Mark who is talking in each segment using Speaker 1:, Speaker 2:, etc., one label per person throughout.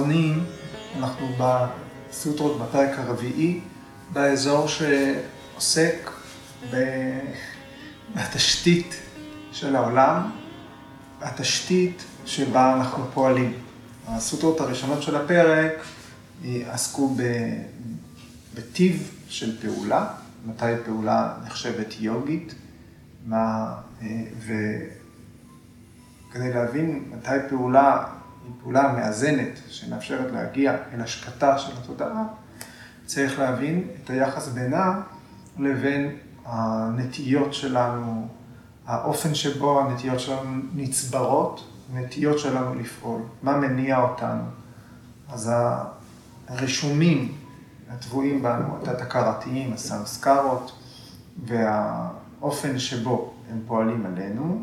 Speaker 1: האחרונים, אנחנו בסוטרות בפרק הרביעי, באזור שעוסק בתשתית של העולם, התשתית שבה אנחנו פועלים. הסוטרות הראשונות של הפרק עסקו בטיב של פעולה, מתי פעולה נחשבת יוגית, מה, וכדי להבין מתי פעולה היא פעולה מאזנת, שמאפשרת להגיע אל השקטה של התודעה, צריך להבין את היחס בינה לבין הנטיות שלנו, האופן שבו הנטיות שלנו נצברות, הנטיות שלנו לפעול, מה מניע אותנו. אז הרישומים הטבועים בנו, התת-הכרתיים, הסמסקרות, והאופן שבו הם פועלים עלינו,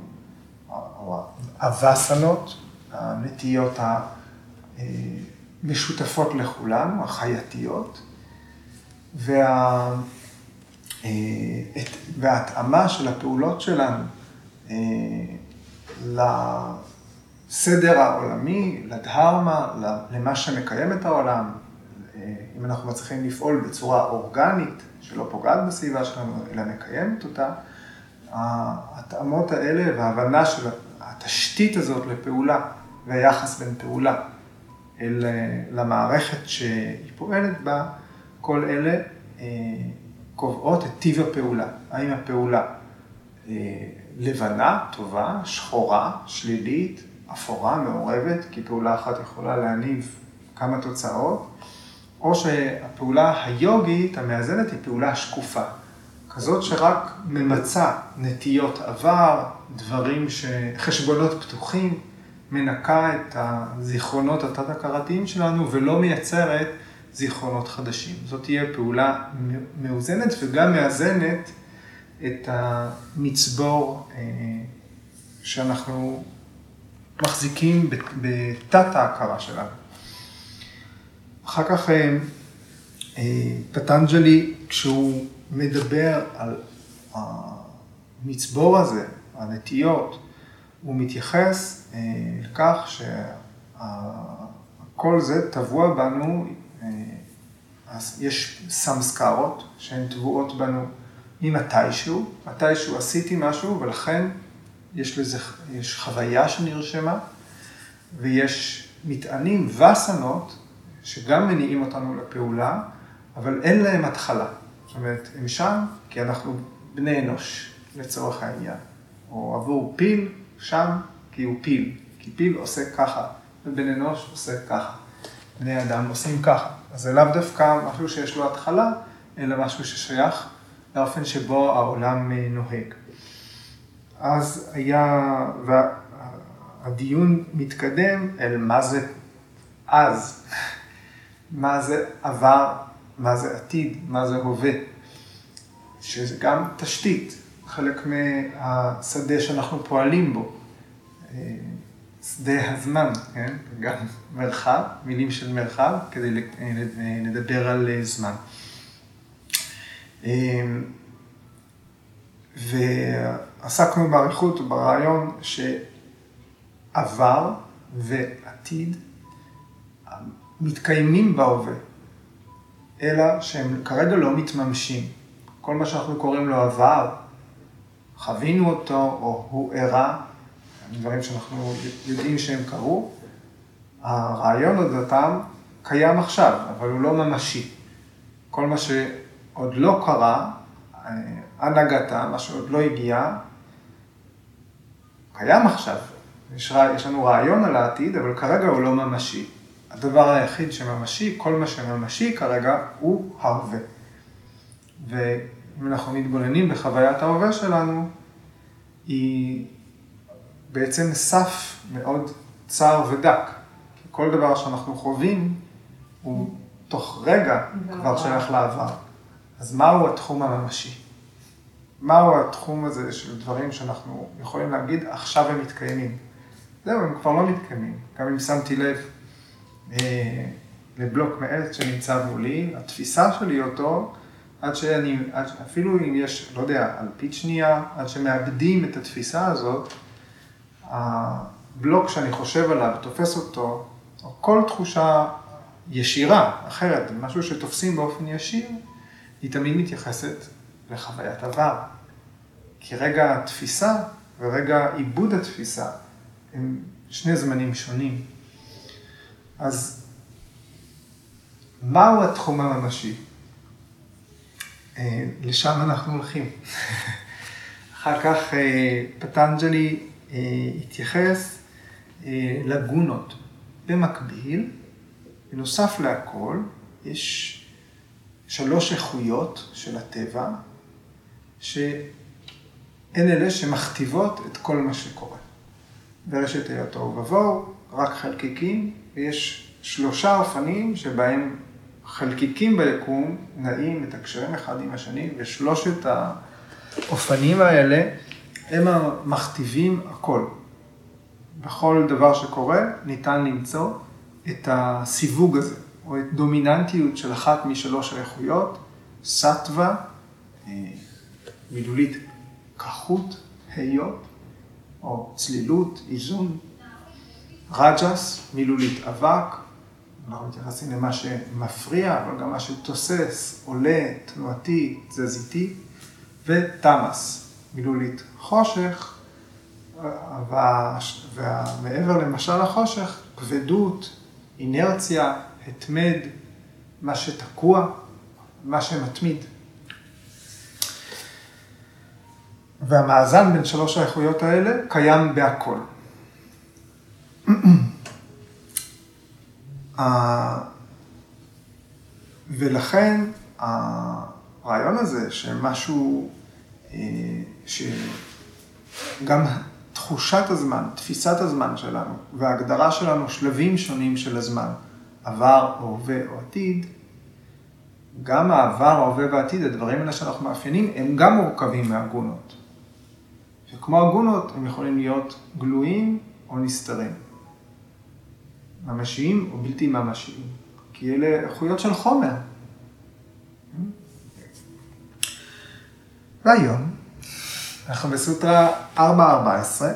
Speaker 1: או הווסנות, הנטיות המשותפות לכולנו, החייתיות, וה... וההתאמה של הפעולות שלנו לסדר העולמי, לדהרמה, למה שמקיים את העולם, אם אנחנו מצליחים לפעול בצורה אורגנית, שלא פוגעת בסביבה שלנו, אלא מקיימת אותה, ההתאמות האלה וההבנה של התשתית הזאת לפעולה והיחס בין פעולה אל, למערכת שהיא פועלת בה, כל אלה קובעות את טיב הפעולה. האם הפעולה לבנה, טובה, שחורה, שלילית, אפורה, מעורבת, כי פעולה אחת יכולה להניב כמה תוצאות, או שהפעולה היוגית המאזנת היא פעולה שקופה, כזאת שרק ממצה נטיות עבר, דברים, ש... חשבונות פתוחים, מנקה את הזיכרונות התת-הכרתיים שלנו ולא מייצרת זיכרונות חדשים. זאת תהיה פעולה מאוזנת וגם מאזנת את המצבור אה, שאנחנו מחזיקים בתת ההכרה שלנו. אחר כך אה, אה, פטנג'לי, כשהוא מדבר על המצבור הזה, הנטיות, הוא מתייחס לכך שכל זה טבוע בנו, אז יש סמסקרות שהן טבועות בנו ממתישהו, מתישהו עשיתי משהו ולכן יש לזה, יש חוויה שנרשמה ויש מטענים וסנות שגם מניעים אותנו לפעולה, אבל אין להם התחלה. זאת אומרת, הם שם כי אנחנו בני אנוש, לצורך העניין. או עבור פיל, שם כי הוא פיל. כי פיל עושה ככה, ובן אנוש עושה ככה. בני אדם עושים ככה. אז זה לאו דווקא משהו שיש לו התחלה, אלא משהו ששייך לאופן שבו העולם נוהג. אז היה, והדיון מתקדם אל מה זה אז. מה זה עבר, מה זה עתיד, מה זה הווה, שזה גם תשתית, חלק מהשדה שאנחנו פועלים בו, שדה הזמן, כן? גם מרחב, מילים של מרחב, כדי לדבר על זמן. ועסקנו באריכות ברעיון שעבר ועתיד מתקיימים בהווה, אלא שהם כרגע לא מתממשים. כל מה שאנחנו קוראים לו עבר, חווינו אותו או הוא אירע, דברים שאנחנו יודעים שהם קרו, הרעיון אודותם קיים עכשיו, אבל הוא לא ממשי. כל מה שעוד לא קרה, הנהגתה, מה שעוד לא הגיע, קיים עכשיו. יש, יש לנו רעיון על העתיד, אבל כרגע הוא לא ממשי. הדבר היחיד שממשי, כל מה שממשי כרגע, הוא ההווה. ואם אנחנו מתבוננים בחוויית ההווה שלנו, היא בעצם סף מאוד צר ודק. כי כל דבר שאנחנו חווים, הוא תוך רגע כבר שייך לעבר. אז מהו התחום הממשי? מהו התחום הזה של דברים שאנחנו יכולים להגיד, עכשיו הם מתקיימים? זהו, הם כבר לא מתקיימים. גם אם שמתי לב אה, לבלוק מעץ שנמצא מולי, התפיסה שלי אותו, עד שאני, עד, אפילו אם יש, לא יודע, אלפית שנייה, עד שמאבדים את התפיסה הזאת, הבלוק שאני חושב עליו, תופס אותו, או כל תחושה ישירה, אחרת, משהו שתופסים באופן ישיר, היא תמיד מתייחסת לחוויית עבר. כי רגע התפיסה ורגע עיבוד התפיסה הם שני זמנים שונים. אז מהו התחום הממשי? אה, לשם אנחנו הולכים. אחר כך אה, פטנג'לי אה, התייחס לגונות. במקביל, בנוסף להכל, יש שלוש איכויות של הטבע, שהן אלה שמכתיבות את כל מה שקורה. ברשת היות תוהו ובוהו, רק חלקיקים, ויש שלושה אופנים שבהם חלקיקים ביקום נעים, מתקשרים אחד עם השני, ושלושת האופנים האלה הם המכתיבים הכל. בכל דבר שקורה ניתן למצוא את הסיווג הזה, או את דומיננטיות של אחת משלוש האיכויות, סטווה, אה, מילולית כחות, היות, או צלילות, איזון, רג'ס, מילולית אבק, אנחנו מתייחסים למה שמפריע, אבל גם מה שתוסס, עולה, תנועתי, תזזיתי, ותמאס, מילולית חושך, ומעבר למשל החושך, כבדות, אינרציה, התמד, מה שתקוע, מה שמתמיד. והמאזן בין שלוש האיכויות האלה קיים בהכל. ולכן הרעיון הזה שמשהו, אה, שגם תחושת הזמן, תפיסת הזמן שלנו וההגדרה שלנו שלבים שונים של הזמן, עבר, הווה או עתיד, גם העבר, ההווה והעתיד, הדברים האלה שאנחנו מאפיינים, הם גם מורכבים מהגונות. וכמו הגונות, הם יכולים להיות גלויים או נסתרים. ממשיים או בלתי ממשיים. כי אלה איכויות של חומר. והיום, אנחנו בסוטרה 414,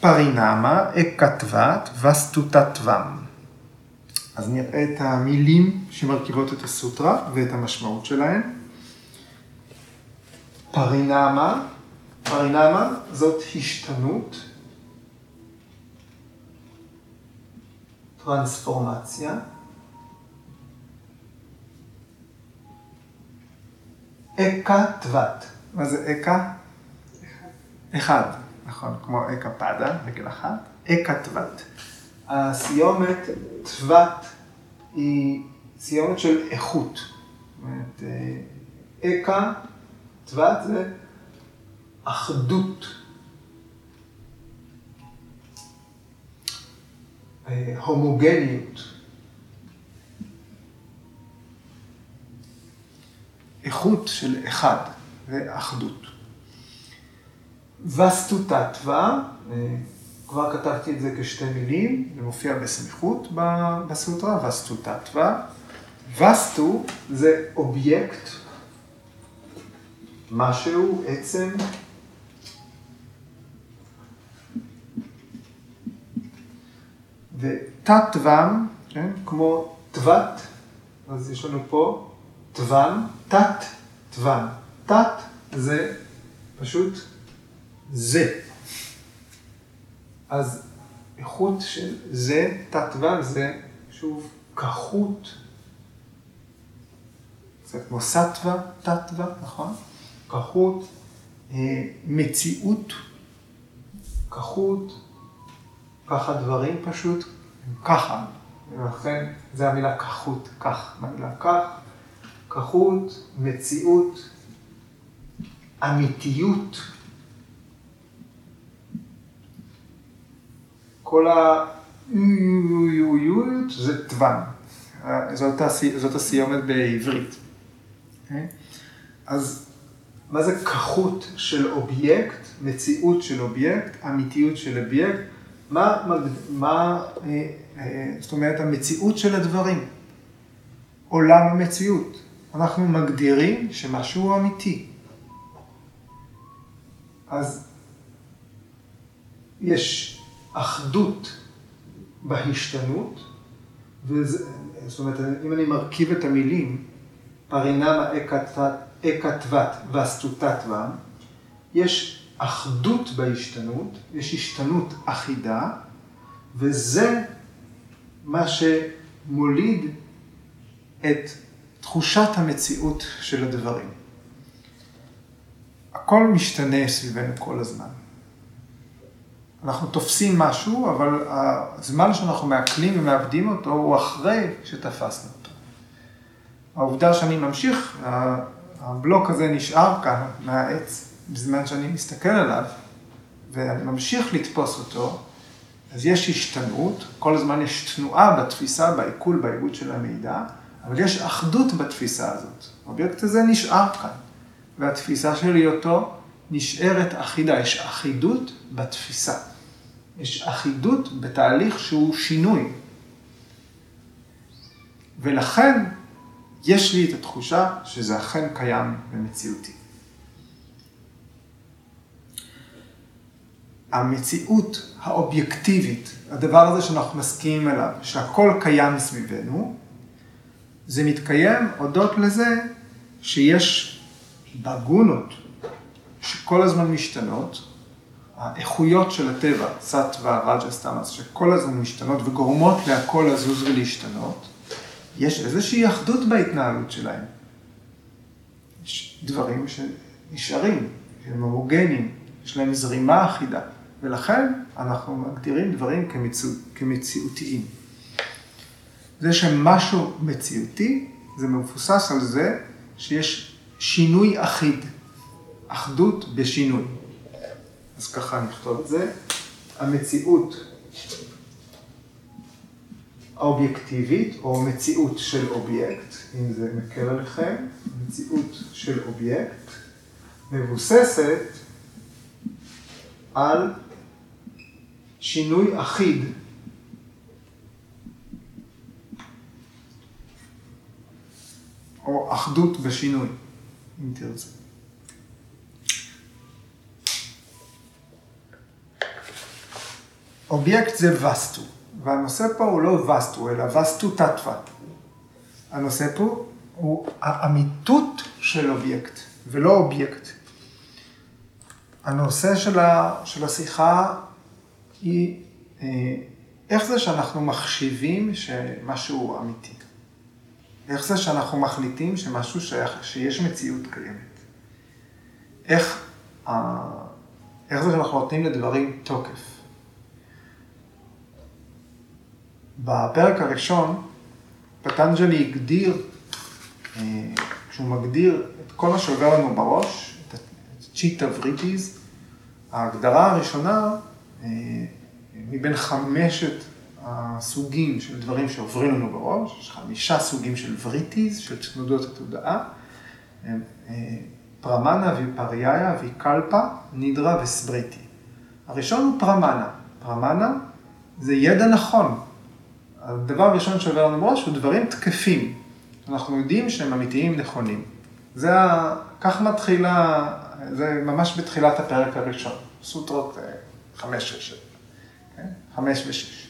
Speaker 1: פרינמה, אקטבת וסטוטטבם. אז נראה את המילים שמרכיבות את הסוטרה ואת המשמעות שלהן. פרינמה, פרינמה זאת השתנות, טרנספורמציה. אקה תבת. מה זה אקה? אחד, נכון, כמו אקה פדה, רגל אחת. אקה תבת. הסיומת תבת היא סיומת של איכות. זאת אומרת, אה, אקה תבת זה אחדות. הומוגניות. איכות של אחד ואחדות. וסטוטטווה, אה, כבר כתבתי את זה כשתי מילים, זה מופיע בסמיכות בסוטרה, וסטוטטווה. וסטו זה אובייקט, משהו, עצם, ותת-תבם, כן? כמו תבת, אז יש לנו פה תבם, תת-תבם. תת זה פשוט זה. אז איכות של זה, תת-תבם, זה שוב כחות. זה כמו סטווה, תת-תבם, נכון? כחות, אה, מציאות, כחות, ככה דברים פשוט, הם ככה, ולכן זה המילה כחות, כך, המילה כך, כחות, מציאות, אמיתיות. כל היויות זה תוון, זאת, זאת הסיומת בעברית. אז מה זה כחות של אובייקט, מציאות של אובייקט, אמיתיות של אובייקט? מה, מה, אה, אה, זאת אומרת, המציאות של הדברים, עולם המציאות. אנחנו מגדירים שמשהו אמיתי. אז יש אחדות בהשתנות, וזה, זאת אומרת, אם אני מרכיב את המילים, פרינמה אקה תבת ואסטוטטווה, יש אחדות בהשתנות, יש השתנות אחידה, וזה מה שמוליד את תחושת המציאות של הדברים. הכל משתנה סביבנו כל הזמן. אנחנו תופסים משהו, אבל הזמן שאנחנו מעכלים ומאבדים אותו הוא אחרי שתפסנו אותו. העובדה שאני ממשיך, הבלוק הזה נשאר כאן מהעץ בזמן שאני מסתכל עליו, ואני ממשיך לתפוס אותו, אז יש השתנות, כל הזמן יש תנועה בתפיסה, בעיכול, בעיבוד של המידע, אבל יש אחדות בתפיסה הזאת. האובייקט הזה נשאר כאן, והתפיסה של היותו נשארת אחידה, יש אחידות בתפיסה. יש אחידות בתהליך שהוא שינוי. ולכן יש לי את התחושה שזה אכן קיים במציאותי. המציאות האובייקטיבית, הדבר הזה שאנחנו מסכימים אליו, שהכל קיים סביבנו, זה מתקיים הודות לזה שיש בגונות שכל הזמן משתנות, האיכויות של הטבע, סטווה, רג'ה, סטמאס, שכל הזמן משתנות וגורמות להכל לזוז ולהשתנות, יש איזושהי אחדות בהתנהלות שלהם. יש דברים שנשארים, שהם הומוגנים, יש להם זרימה אחידה, ולכן אנחנו מגדירים דברים כמציא, כמציאותיים. זה שמשהו מציאותי, זה מבוסס על זה שיש שינוי אחיד, אחדות בשינוי. אז ככה נכתוב את זה. המציאות האובייקטיבית, או מציאות של אובייקט, אם זה מקל עליכם, מציאות של אובייקט, מבוססת על שינוי אחיד או אחדות בשינוי, אם תרצה. אובייקט זה וסטו, והנושא פה הוא לא וסטו, אלא וסטו תתווה. הנושא פה הוא האמיתות של אובייקט, ולא אובייקט. הנושא של, ה, של השיחה היא אה, איך זה שאנחנו מחשיבים שמשהו אמיתי. איך זה שאנחנו מחליטים שמשהו שייך, שיש מציאות קיימת. איך, אה, איך זה שאנחנו נותנים לדברים תוקף. בפרק הראשון, פטנג'לי הגדיר, אה, כשהוא מגדיר את כל מה שעובר לנו בראש, את צ'יטה וריטיז, ההגדרה הראשונה, אה, מבין חמשת הסוגים של דברים שעוברים לנו בראש, יש חמישה סוגים של וריטיז, של תנודות התודעה, אה, פרמנה ויפרייה ויקלפה, נידרה סמריטי. הראשון הוא פרמנה. פרמנה זה ידע נכון, הדבר הראשון שעובר לנו בראש הוא דברים תקפים. אנחנו יודעים שהם אמיתיים נכונים. זה ה... כך מתחילה, זה ממש בתחילת הפרק הראשון, סוטרות אה, חמש, שש? חמש ושש.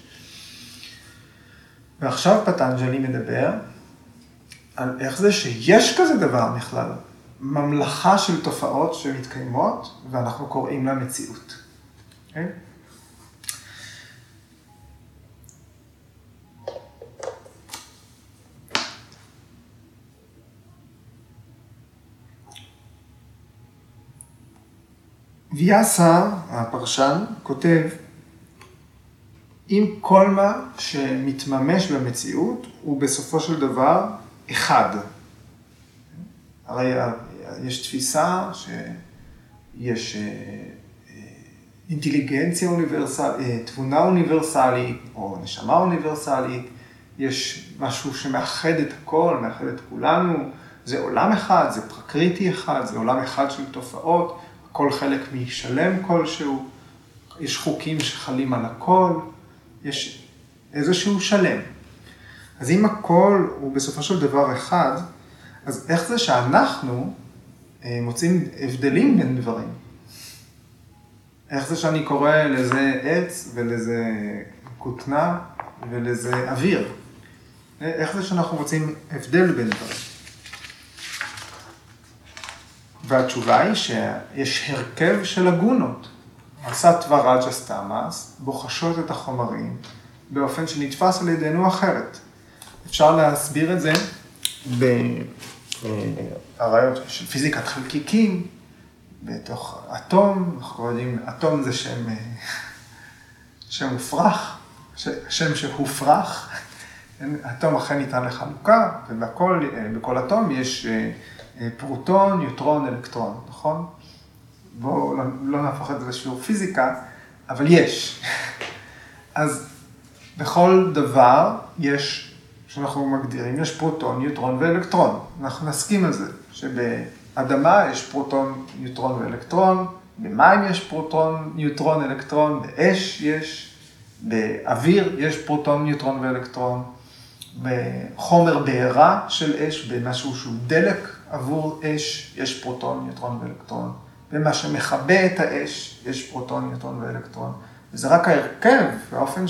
Speaker 1: ועכשיו פטנג'לי מדבר על איך זה שיש כזה דבר בכלל, ממלכה של תופעות שמתקיימות ואנחנו קוראים לה מציאות. Okay? כן? ויאסה, הפרשן, כותב, אם כל מה שמתממש במציאות הוא בסופו של דבר אחד. הרי יש תפיסה שיש אה, אה, אינטליגנציה אוניברסלית, אה, תבונה אוניברסלית או נשמה אוניברסלית, יש משהו שמאחד את הכל, מאחד את כולנו, זה עולם אחד, זה פרקריטי אחד, זה עולם אחד של תופעות. הכל חלק משלם כלשהו, יש חוקים שחלים על הכל, יש איזשהו שלם. אז אם הכל הוא בסופו של דבר אחד, אז איך זה שאנחנו אה, מוצאים הבדלים בין דברים? איך זה שאני קורא לזה עץ ולזה כותנה ולזה אוויר? איך זה שאנחנו רוצים הבדל בין דברים? והתשובה היא שיש הרכב של הגונות. הסטווה רג'ה סטמאס בוחשות את החומרים באופן שנתפס על ידינו אחרת. אפשר להסביר את זה ברעיון של פיזיקת חלקיקים, בתוך אטום, אנחנו יודעים, אטום זה שם, שם מופרך, שם שהופרך, אטום אכן ניתן לחלוקה, ובכל אטום יש פרוטון, ניוטרון, אלקטרון, נכון? בואו לא, לא נהפוך את זה לשיעור פיזיקה, אבל יש. אז בכל דבר יש, שאנחנו מגדירים, יש פרוטון, ניוטרון ואלקטרון. אנחנו נסכים על זה, שבאדמה יש פרוטון, ניוטרון ואלקטרון, במים יש פרוטון, ניוטרון, אלקטרון, באש יש, באוויר יש פרוטון, ניוטרון ואלקטרון, בחומר בעירה של אש, במשהו שהוא דלק עבור אש, יש פרוטון, ניוטרון ואלקטרון. במה שמכבה את האש, יש פרוטון, ניוטרון ואלקטרון. וזה רק ההרכב, באופן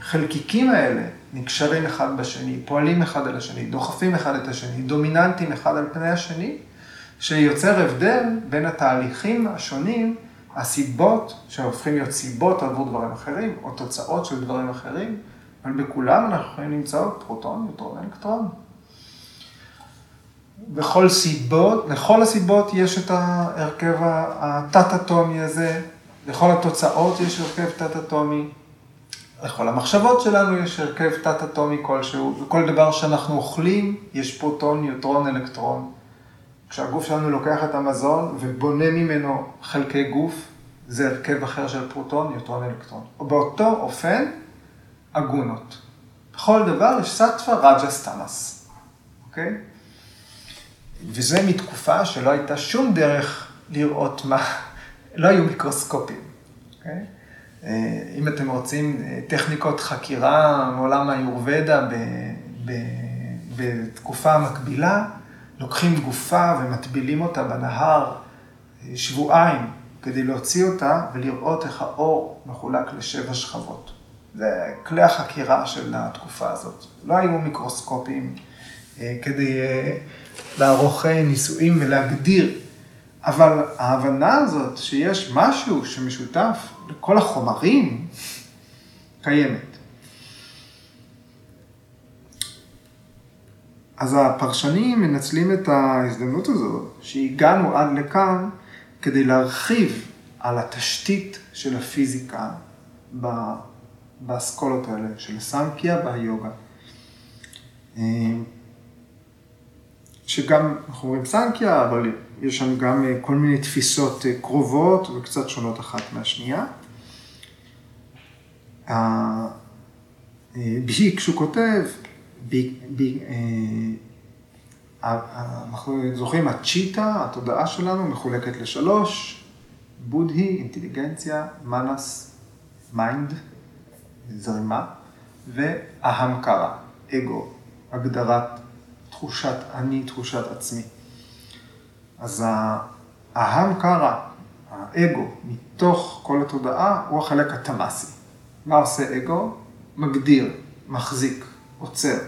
Speaker 1: שהחלקיקים האלה נקשרים אחד בשני, פועלים אחד על השני, דוחפים אחד את השני, דומיננטים אחד על פני השני, שיוצר הבדל בין התהליכים השונים, הסיבות שהופכים להיות סיבות עבור דברים אחרים, או תוצאות של דברים אחרים, אבל בכולם אנחנו יכולים למצוא פרוטון, ניוטרון, אלקטרון. בכל סיבות, לכל הסיבות יש את ההרכב התת-אטומי הזה, לכל התוצאות יש הרכב תת-אטומי, לכל המחשבות שלנו יש הרכב תת-אטומי כלשהו, וכל דבר שאנחנו אוכלים יש פרוטון, ניוטרון, אלקטרון. כשהגוף שלנו לוקח את המזון ובונה ממנו חלקי גוף, זה הרכב אחר של פרוטון, ניוטרון, אלקטרון. באותו אופן, הגונות. בכל דבר יש סטווה רג'אס טמאס, אוקיי? וזה מתקופה שלא הייתה שום דרך לראות מה, לא היו מיקרוסקופים. Okay? אוקיי? אה, אם אתם רוצים אה, טכניקות חקירה מעולם היורבדה בתקופה מקבילה, לוקחים גופה ומטבילים אותה בנהר אה, שבועיים כדי להוציא אותה ולראות איך האור מחולק לשבע שכבות. זה כלי החקירה של התקופה הזאת. לא היו מיקרוסקופים כדי לערוך ניסויים ולהגדיר. אבל ההבנה הזאת שיש משהו שמשותף לכל החומרים, קיימת. אז הפרשנים מנצלים את ההזדמנות הזאת, שהגענו עד לכאן, כדי להרחיב על התשתית של הפיזיקה באסכולות האלה, של הסמקיה והיוגה. שגם, אנחנו רואים סנקיה, אבל יש שם גם אה, כל מיני תפיסות אה, קרובות וקצת שונות אחת מהשנייה. אה, ביק, כשהוא כותב, אנחנו זוכרים, הצ'יטה, התודעה שלנו מחולקת לשלוש, בודהי, אינטליגנציה, מנס, mind, זרימה, וההמקרה, אגו, הגדרת תחושת אני, תחושת עצמי. אז האהם קרא, האגו, מתוך כל התודעה, הוא החלק התמאסי. מה עושה אגו? מגדיר, מחזיק, עוצר.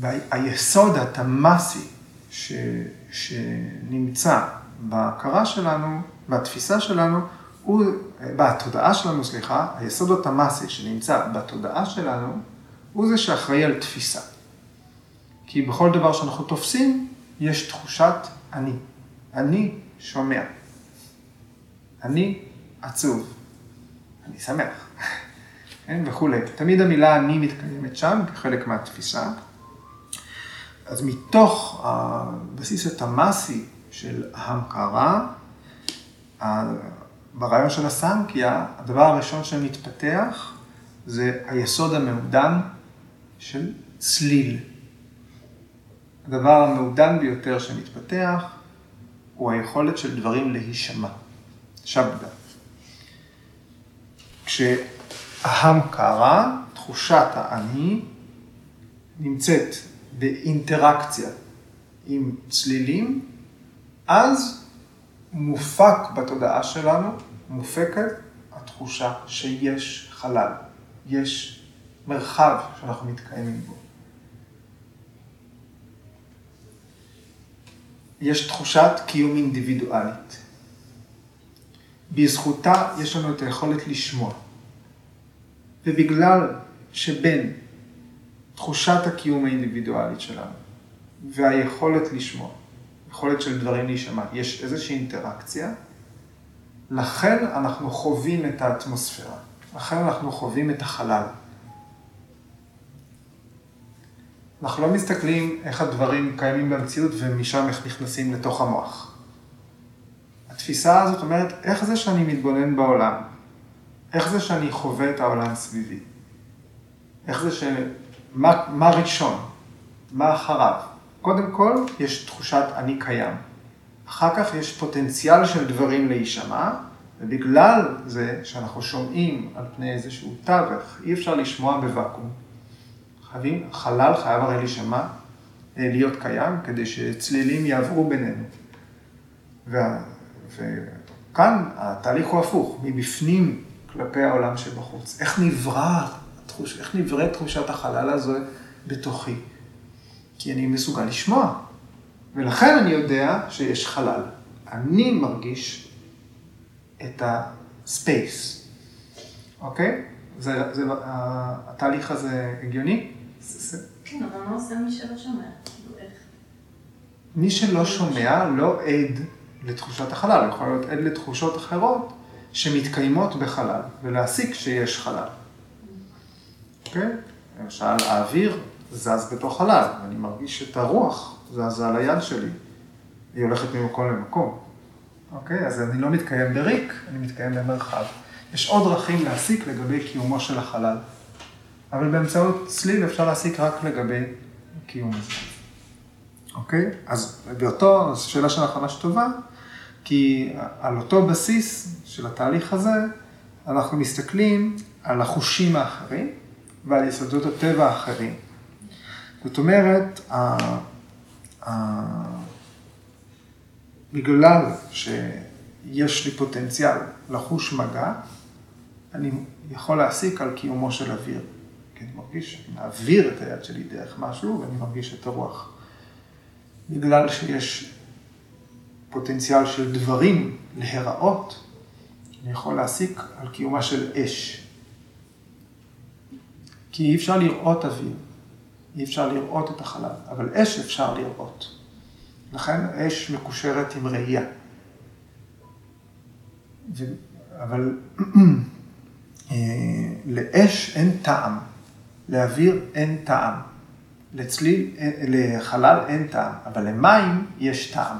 Speaker 1: והיסוד התמאסי ש, שנמצא בהכרה שלנו, בתפיסה שלנו, הוא, בתודעה שלנו, סליחה, היסוד התמאסי שנמצא בתודעה שלנו, הוא זה שאחראי על תפיסה. כי בכל דבר שאנחנו תופסים, יש תחושת אני. אני שומע. אני עצוב. אני שמח. כן, וכולי. תמיד המילה אני מתקיימת שם כחלק מהתפיסה. אז מתוך הבסיס התמאסי של ההמקרה, ברעיון של הסנקיה, הדבר הראשון שמתפתח זה היסוד המעודן של צליל. הדבר המעודן ביותר שמתפתח הוא היכולת של דברים להישמע. שבדה. כשאהם קרה, תחושת האני, נמצאת באינטראקציה עם צלילים, אז מופק בתודעה שלנו, מופקת התחושה שיש חלל, יש מרחב שאנחנו מתקיימים בו. יש תחושת קיום אינדיבידואלית. בזכותה יש לנו את היכולת לשמוע. ובגלל שבין תחושת הקיום האינדיבידואלית שלנו והיכולת לשמוע, יכולת של דברים להישמע, יש איזושהי אינטראקציה, לכן אנחנו חווים את האטמוספירה, לכן אנחנו חווים את החלל. אנחנו לא מסתכלים איך הדברים קיימים במציאות ומשם איך נכנסים לתוך המוח. התפיסה הזאת אומרת, איך זה שאני מתבונן בעולם? איך זה שאני חווה את העולם סביבי? איך זה ש... מה, מה ראשון? מה אחריו? קודם כל, יש תחושת אני קיים. אחר כך יש פוטנציאל של דברים להישמע, ובגלל זה שאנחנו שומעים על פני איזשהו תווך, אי אפשר לשמוע בוואקום. חייבים, חלל חייב הרי להישמע, אה, להיות קיים, כדי שצלילים יעברו בינינו. וה, וכאן התהליך הוא הפוך, מבפנים כלפי העולם שבחוץ. איך נברא, איך נבראת תחושת החלל הזו בתוכי? כי אני מסוגל לשמוע, ולכן אני יודע שיש חלל. אני מרגיש את הספייס, אוקיי? זה, זה, התהליך הזה הגיוני?
Speaker 2: כן, אבל מה עושה מי שלא שומע? כאילו,
Speaker 1: מי שלא שומע לא עד לתחושת החלל, הוא יכול להיות עד לתחושות אחרות שמתקיימות בחלל, ולהסיק שיש חלל. אוקיי? למשל, האוויר זז בתוך חלל, ואני מרגיש את הרוח זזה על היד שלי. היא הולכת ממקום למקום. אוקיי? אז אני לא מתקיים בריק, אני מתקיים במרחב. יש עוד דרכים להסיק לגבי קיומו של החלל. אבל באמצעות צליל אפשר להסיק רק לגבי קיום הזה. אוקיי? אז באותו, זו שאלה שלך ממש טובה, כי על אותו בסיס של התהליך הזה, אנחנו מסתכלים על החושים האחרים ועל יסודות הטבע האחרים. זאת אומרת. בגלל שיש לי פוטנציאל לחוש מגע, אני יכול להסיק על קיומו של אוויר. כי אני מרגיש, אני מעביר את היד שלי דרך משהו ואני מרגיש את הרוח. בגלל שיש פוטנציאל של דברים להיראות, אני יכול להסיק על קיומה של אש. כי אי אפשר לראות אוויר, אי אפשר לראות את החלל, אבל אש אפשר לראות. לכן אש מקושרת עם ראייה. ו... אבל אה, לאש אין טעם. לאוויר אין טעם, לצליל, לחלל אין טעם, אבל למים יש טעם.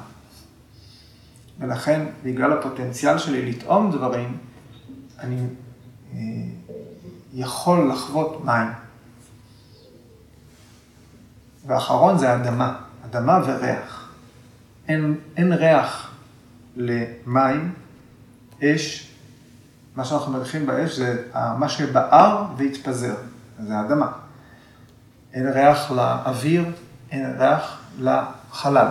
Speaker 1: ולכן, בגלל הפוטנציאל שלי לטעום דברים, אני אה, יכול לחוות מים. ואחרון זה אדמה, אדמה וריח. אין, אין ריח למים, אש, מה שאנחנו מריחים באש זה מה שבער והתפזר. זה האדמה. אין ריח לאוויר, אין ריח לחלל.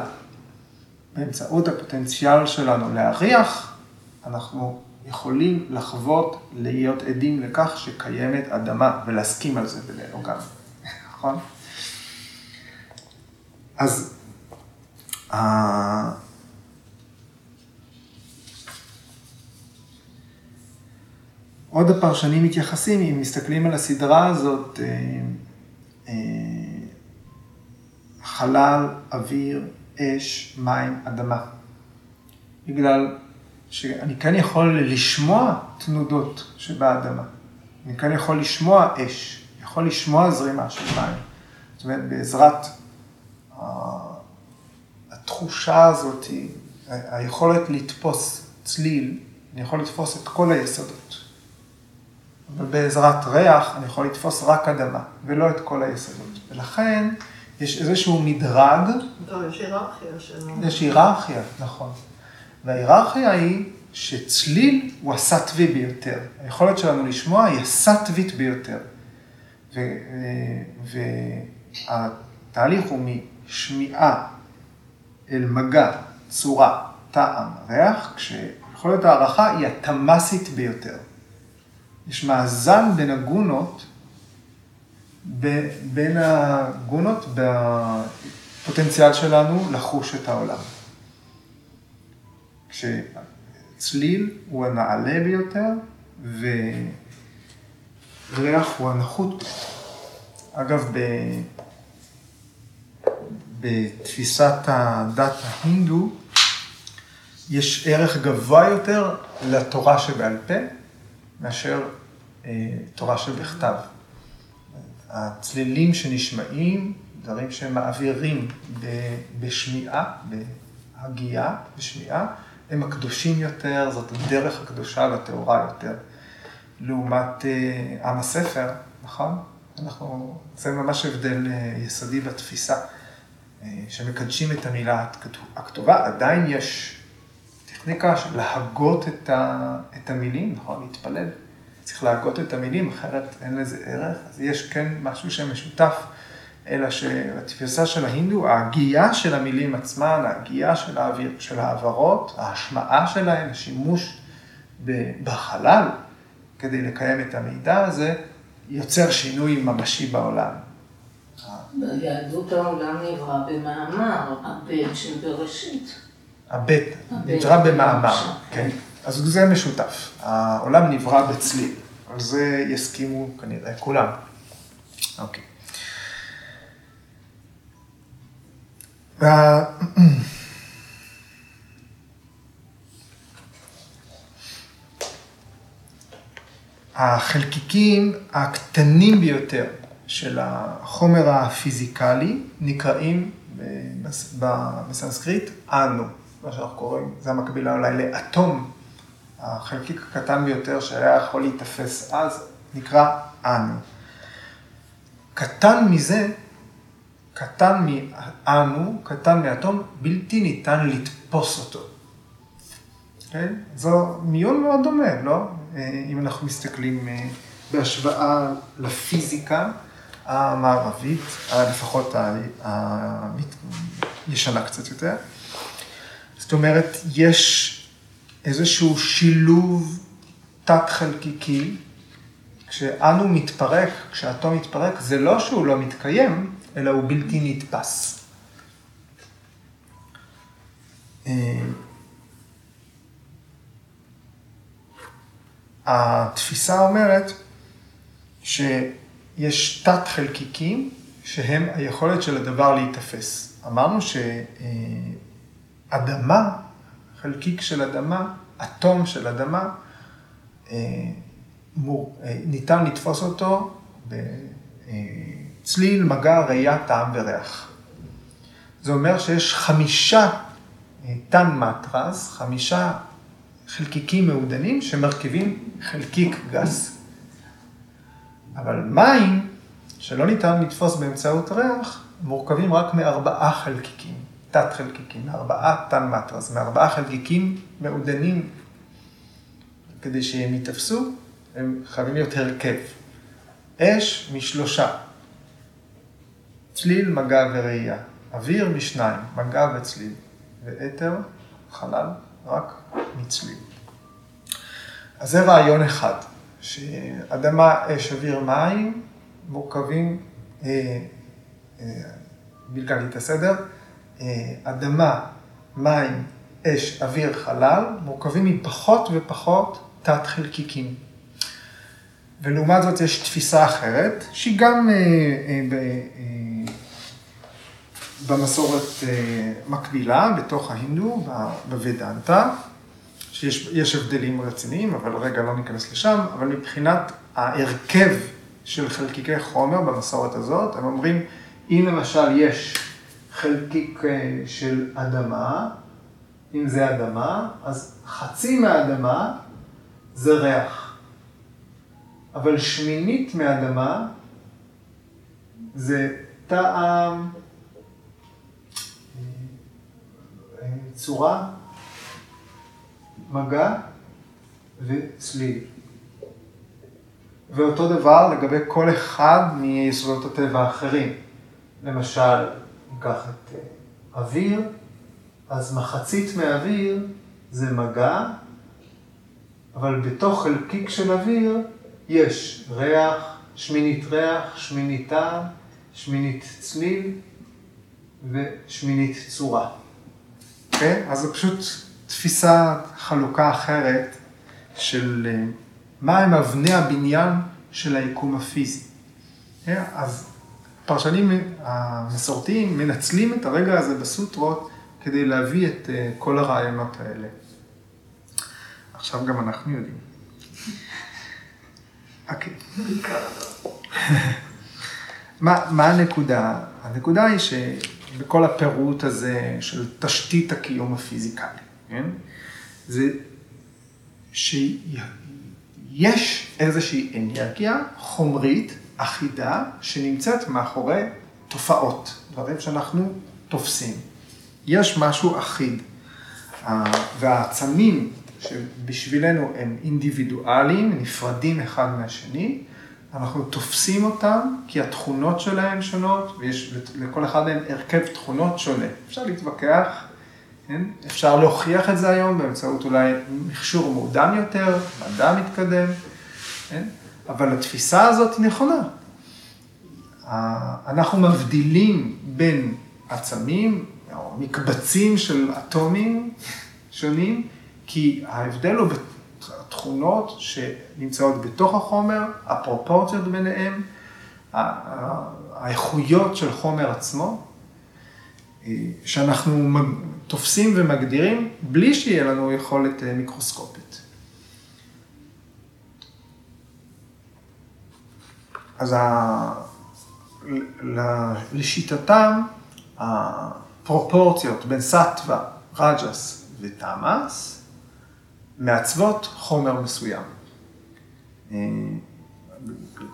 Speaker 1: באמצעות הפוטנציאל שלנו להריח, אנחנו יכולים לחוות, להיות עדים לכך שקיימת אדמה, ולהסכים על זה בינינו גם, נכון? אז עוד הפרשנים מתייחסים, אם מסתכלים על הסדרה הזאת, אה, אה, חלל, אוויר, אש, מים, אדמה. בגלל שאני כן יכול לשמוע תנודות שבאדמה. אני כן יכול לשמוע אש, יכול לשמוע זרימה של מים. זאת אומרת, בעזרת התחושה הזאת, היכולת לתפוס צליל, אני יכול לתפוס את כל היסודות. ובעזרת ריח אני יכול לתפוס רק אדמה, ולא את כל היסודות. ולכן יש איזשהו מדרג.
Speaker 2: לא, יש היררכיה של...
Speaker 1: יש היררכיה, נכון. וההיררכיה היא שצליל הוא הסטווי ביותר. היכולת שלנו לשמוע היא הסטווית ביותר. ו, והתהליך הוא משמיעה אל מגע, צורה, טעם, ריח, כשיכולת הערכה היא התמאסית ביותר. יש מאזן בין הגונות, בין הגונות בפוטנציאל שלנו לחוש את העולם. כשצליל הוא הנעלה ביותר, וריח הוא הנחות. אגב, ב... בתפיסת הדת ההינדו, יש ערך גבוה יותר לתורה שבעל פה מאשר אה, תורה שבכתב. הצלילים שנשמעים, דברים שמעבירים בשמיעה, בהגייה, בשמיעה, הם הקדושים יותר, זאת הדרך הקדושה והטהורה יותר. לעומת אה, עם הספר, נכון? אנחנו, זה ממש הבדל אה, יסודי בתפיסה, שמקדשים את המילה הכתובה, עדיין יש טכניקה של להגות את, ה, את המילים, נכון? להתפלל. צריך להגות את המילים, אחרת אין לזה ערך. אז יש כן משהו שמשותף, אלא שבתפיסה של ההינדו, ההגייה של המילים עצמן, ההגייה של, האוויר, של העברות, ההשמעה שלהן, השימוש בחלל כדי לקיים את המידע הזה, יוצר שינוי ממשי בעולם.
Speaker 3: ביהדות העולם נברא במאמר, הבן של בראשית.
Speaker 1: הבט, נברא במאמר, כן. אז זה משותף. העולם נברא בצליל. על זה יסכימו כנראה כולם. אוקיי. החלקיקים הקטנים ביותר של החומר הפיזיקלי נקראים בסנסקריט אנו, מה שאנחנו קוראים, זה המקבילה אולי לאטום, החלקיק הקטן ביותר שהיה יכול להיתפס אז, נקרא אנו. קטן מזה, קטן מאנו, קטן מאטום, בלתי ניתן לתפוס אותו. כן? זו מיון מאוד דומה, לא? אה, אם אנחנו מסתכלים אה, בהשוואה לפיזיקה המערבית, לפחות הישנה קצת יותר. זאת אומרת, יש איזשהו שילוב תת-חלקיקי, כשאנו מתפרק, כשאטום מתפרק, זה לא שהוא לא מתקיים, אלא הוא בלתי נתפס. אה, התפיסה אומרת שיש תת חלקיקים שהם היכולת של הדבר להיתפס. אמרנו שאדמה, חלקיק של אדמה, אטום של אדמה, אה, אה, ניתן לתפוס אותו בצליל, מגע, ראייה, טעם וריח. זה אומר שיש חמישה אה, מטרס, חמישה חלקיקים מעודנים שמרכיבים חלקיק גס. אבל מים, שלא ניתן לתפוס באמצעות ריח, מורכבים רק מארבעה חלקיקים, תת חלקיקים, מארבעה טן מטרס, מארבעה חלקיקים מעודנים. כדי שהם ייתפסו, הם חייבים להיות הרכב. אש משלושה, צליל, מגע וראייה. אוויר משניים, מגע וצליל. ואתר, חלל, רק מצליל. אז זה רעיון אחד, שאדמה, אש, אוויר, מים, מורכבים, אה, אה, בלגן את הסדר, אה, אדמה, מים, אש, אוויר, חלל, מורכבים מפחות ופחות תת חלקיקים. ולעומת זאת יש תפיסה אחרת, שהיא גם אה, אה, אה, במסורת אה, מקבילה, בתוך ההינדו, בוודנטה, שיש הבדלים רציניים, אבל רגע לא ניכנס לשם, אבל מבחינת ההרכב של חלקיקי חומר במסורת הזאת, הם אומרים, אם למשל יש חלקיק אה, של אדמה, אם זה אדמה, אז חצי מהאדמה זה ריח. אבל שמינית מאדמה זה טעם, צורה, מגע וצליל. ואותו דבר לגבי כל אחד מיסודות הטבע האחרים. למשל, ניקח את אה, אוויר, אז מחצית מהאוויר זה מגע, אבל בתוך חלקיק של אוויר יש ריח, שמינית ריח, שמינית טעם, שמינית צליל ושמינית צורה. Okay? אז זו פשוט תפיסה, חלוקה אחרת של אה, מהם אבני הבניין של היקום הפיזי. אה? אז הפרשנים המסורתיים מנצלים את הרגע הזה בסוטרות כדי להביא את אה, כל הרעיונות האלה. עכשיו גם אנחנו יודעים. אוקיי. מה, מה הנקודה? הנקודה היא שבכל הפירוט הזה של תשתית הקיום הפיזיקלי, כן? זה שיש איזושהי אנרגיה חומרית אחידה שנמצאת מאחורי תופעות, דברים שאנחנו תופסים. יש משהו אחיד. והעצמים שבשבילנו הם אינדיבידואליים, נפרדים אחד מהשני, אנחנו תופסים אותם כי התכונות שלהם שונות, ויש לכל אחד מהם הרכב תכונות שונה. אפשר להתווכח, כן? אפשר להוכיח את זה היום באמצעות אולי מכשור מעודן יותר, מדע מתקדם, כן? אבל התפיסה הזאת היא נכונה. אנחנו מבדילים בין עצמים, או מקבצים של אטומים שונים, כי ההבדל הוא בתכונות שנמצאות בתוך החומר, הפרופורציות ביניהם, האיכויות של חומר עצמו, שאנחנו תופסים ומגדירים בלי שיהיה לנו יכולת אה, מיקרוסקופית. אז ה... לשיטתם, הפרופורציות בין סטווה, רג'ס ותמאס מעצבות חומר מסוים. אה,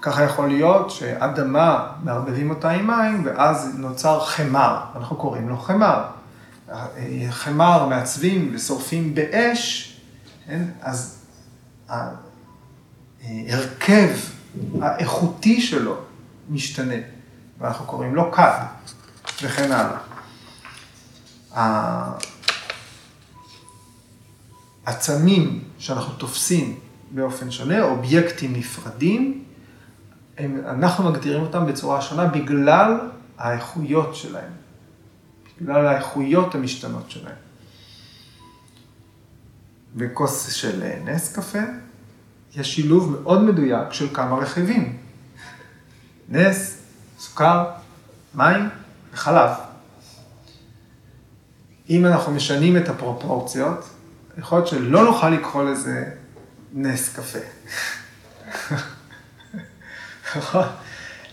Speaker 1: ככה יכול להיות שאדמה, מערבבים אותה עם מים, ואז נוצר חמר, אנחנו קוראים לו חמר. חמר מעצבים ושורפים באש, כן? אז ההרכב האיכותי שלו משתנה, ואנחנו קוראים לו כד, וכן הלאה. העצמים שאנחנו תופסים באופן שונה, אובייקטים נפרדים, הם, אנחנו מגדירים אותם בצורה שונה בגלל האיכויות שלהם, בגלל האיכויות המשתנות שלהם. בכוס של נס קפה יש שילוב מאוד מדויק של כמה רכיבים. נס, סוכר, מים וחלב. אם אנחנו משנים את הפרופורציות, יכול להיות שלא נוכל לקרוא לזה נס קפה. נכון?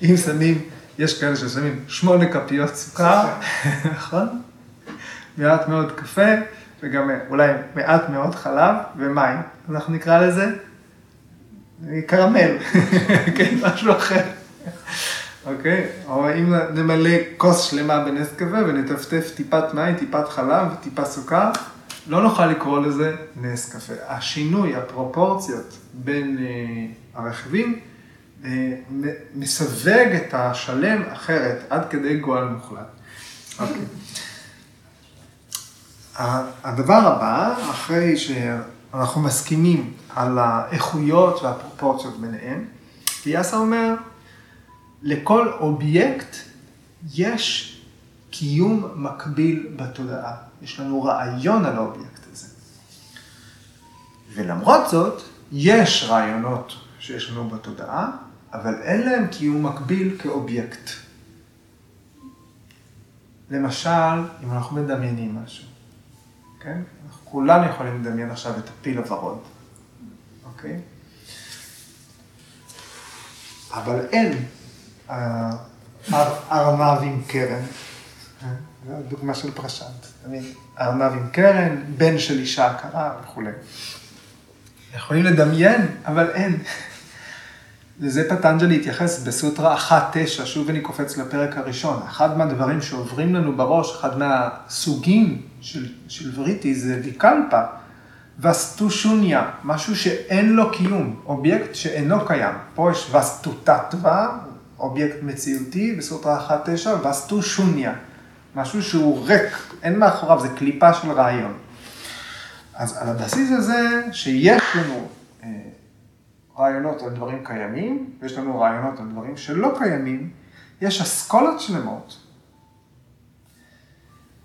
Speaker 1: אם שמים, יש כאלה ששמים שמונה כפיות סוכר, נכון? מעט מאוד קפה, וגם אולי מעט מאוד חלב ומים. אנחנו נקרא לזה קרמל, כן, משהו אחר. אוקיי? או אם נמלא כוס שלמה בנס קפה ונטפטף טיפת מים, טיפת חלב, טיפה סוכר, לא נוכל לקרוא לזה נס קפה. השינוי, הפרופורציות בין uh, הרכיבים, מסווג את השלם אחרת, עד כדי גועל מוחלט. אוקיי. הדבר הבא, אחרי שאנחנו מסכימים על האיכויות והפרופורציות ביניהם, ויאסה אומר, לכל אובייקט יש קיום מקביל בתודעה. יש לנו רעיון על האובייקט הזה. ולמרות זאת, יש רעיונות שיש לנו בתודעה, אבל אין להם קיום מקביל כאובייקט. למשל, אם אנחנו מדמיינים משהו, כן? אנחנו כולנו יכולים לדמיין עכשיו את הפיל הוורוד, אוקיי? אבל אין אה, ארנב עם קרן. אה, דוגמה של. תמיד ארנב עם קרן, בן של אישה עקרה וכולי. יכולים לדמיין, אבל אין. לזה פטנג'לי התייחס בסוטרה 1.9, שוב אני קופץ לפרק הראשון. אחד מהדברים שעוברים לנו בראש, אחד מהסוגים של, של וריטי זה ויקלפה, וסטושוניה, משהו שאין לו קיום, אובייקט שאינו קיים. פה יש וסטו תתווה, אובייקט מציאותי, בסוטרה 1.9, וסטושוניה, משהו שהוא ריק, אין מאחוריו, זה קליפה של רעיון. אז על הבסיס הזה, שיש לנו רעיונות על דברים קיימים, ויש לנו רעיונות על דברים שלא קיימים, יש אסכולות שלמות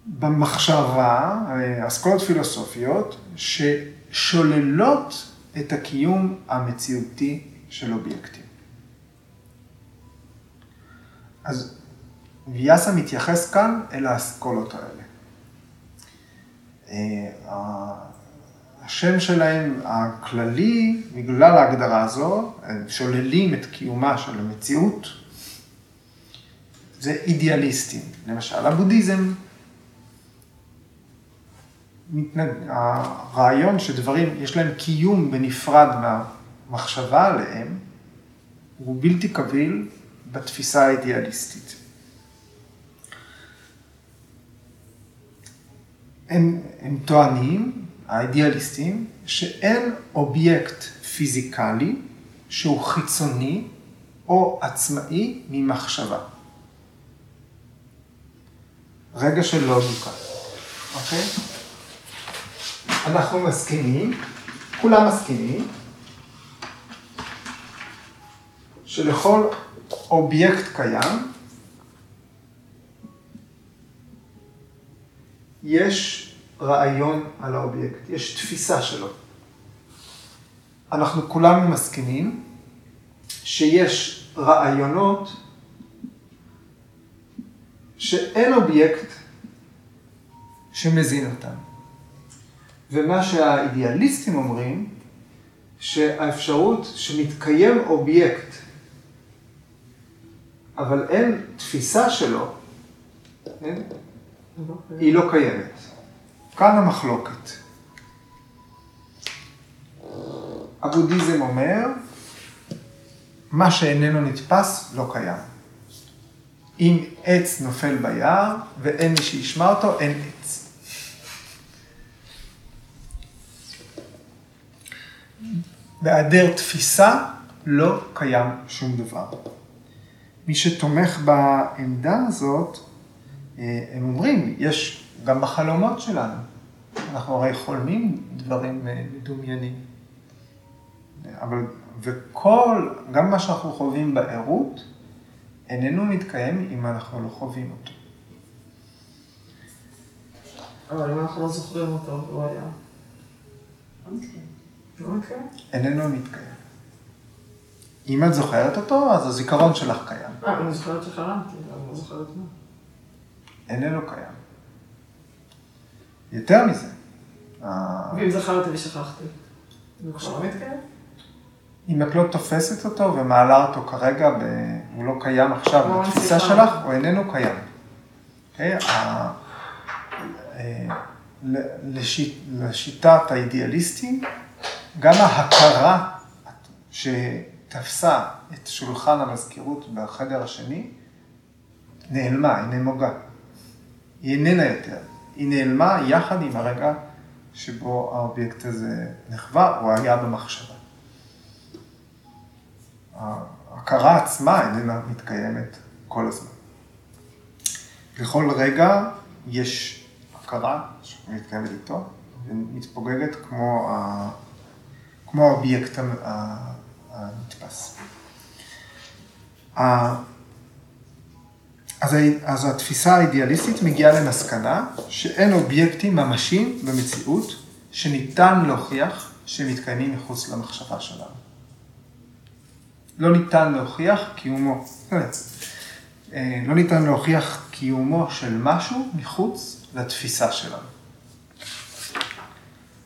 Speaker 1: במחשבה, אה, אסכולות פילוסופיות, ששוללות את הקיום המציאותי של אובייקטים. אז ויאסה מתייחס כאן אל האסכולות האלה. השם שלהם הכללי, בגלל ההגדרה הזו, הם שוללים את קיומה של המציאות, זה אידיאליסטים. למשל, הבודהיזם, מתנג... הרעיון שדברים, יש להם קיום בנפרד מהמחשבה עליהם, הוא בלתי קביל בתפיסה האידיאליסטית. הם, הם טוענים, האידיאליסטים, שאין אובייקט פיזיקלי שהוא חיצוני או עצמאי ממחשבה. רגע של לוגיקה, אוקיי? אנחנו מסכימים, כולם מסכימים, שלכל אובייקט קיים יש רעיון על האובייקט, יש תפיסה שלו. אנחנו כולנו מסכימים שיש רעיונות שאין אובייקט שמזין אותם. ומה שהאידיאליסטים אומרים, שהאפשרות שמתקיים אובייקט, אבל אין תפיסה שלו, אין? היא לא קיימת. כאן המחלוקת. הבודהיזם אומר, מה שאיננו נתפס לא קיים. אם עץ נופל ביער ואין מי שישמע אותו, אין עץ. בהיעדר תפיסה לא קיים שום דבר. מי שתומך בעמדה הזאת, אה, הם אומרים, יש גם בחלומות שלנו. אנחנו הרי חולמים דברים אה, מדומיינים. אבל, וכל, גם מה שאנחנו חווים בערות, איננו מתקיים אם אנחנו לא חווים אותו.
Speaker 3: אבל אם אנחנו לא זוכרים אותו, הוא היה...
Speaker 2: אוקיי.
Speaker 1: איננו מתקיים. אם את זוכרת אותו, אז הזיכרון שלך קיים.
Speaker 3: אה, אני זוכרת שחלמתי, אבל אני לא זוכרת מה.
Speaker 1: איננו קיים. יותר מזה,
Speaker 3: ואם זכרתי ושכחתי, לא מתקיים?
Speaker 1: אם את לא תופסת אותו ומעלה אותו כרגע, ב... הוא לא קיים עכשיו
Speaker 3: לא,
Speaker 1: בתפיסה. שלך, הוא איננו קיים. אוקיי? ה- אה, ל- לשיט- לשיטת האידיאליסטים, גם ההכרה שתפסה את שולחן המזכירות בחדר השני, נעלמה, היא נמוגה. היא איננה יותר. היא נעלמה יחד עם הרגע שבו האובייקט הזה נחווה, הוא היה במחשבה. ההכרה עצמה איננה מתקיימת כל הזמן. לכל רגע יש הכרה שמתקיימת איתו, ומתפוגגת כמו, ה... כמו האובייקט הנתפס. ה- אז, אז התפיסה האידיאליסטית מגיעה למסקנה שאין אובייקטים ממשיים במציאות שניתן להוכיח שמתקיימים מחוץ למחשבה שלנו. לא ניתן להוכיח קיומו, אה, לא ניתן להוכיח קיומו של משהו מחוץ לתפיסה שלנו.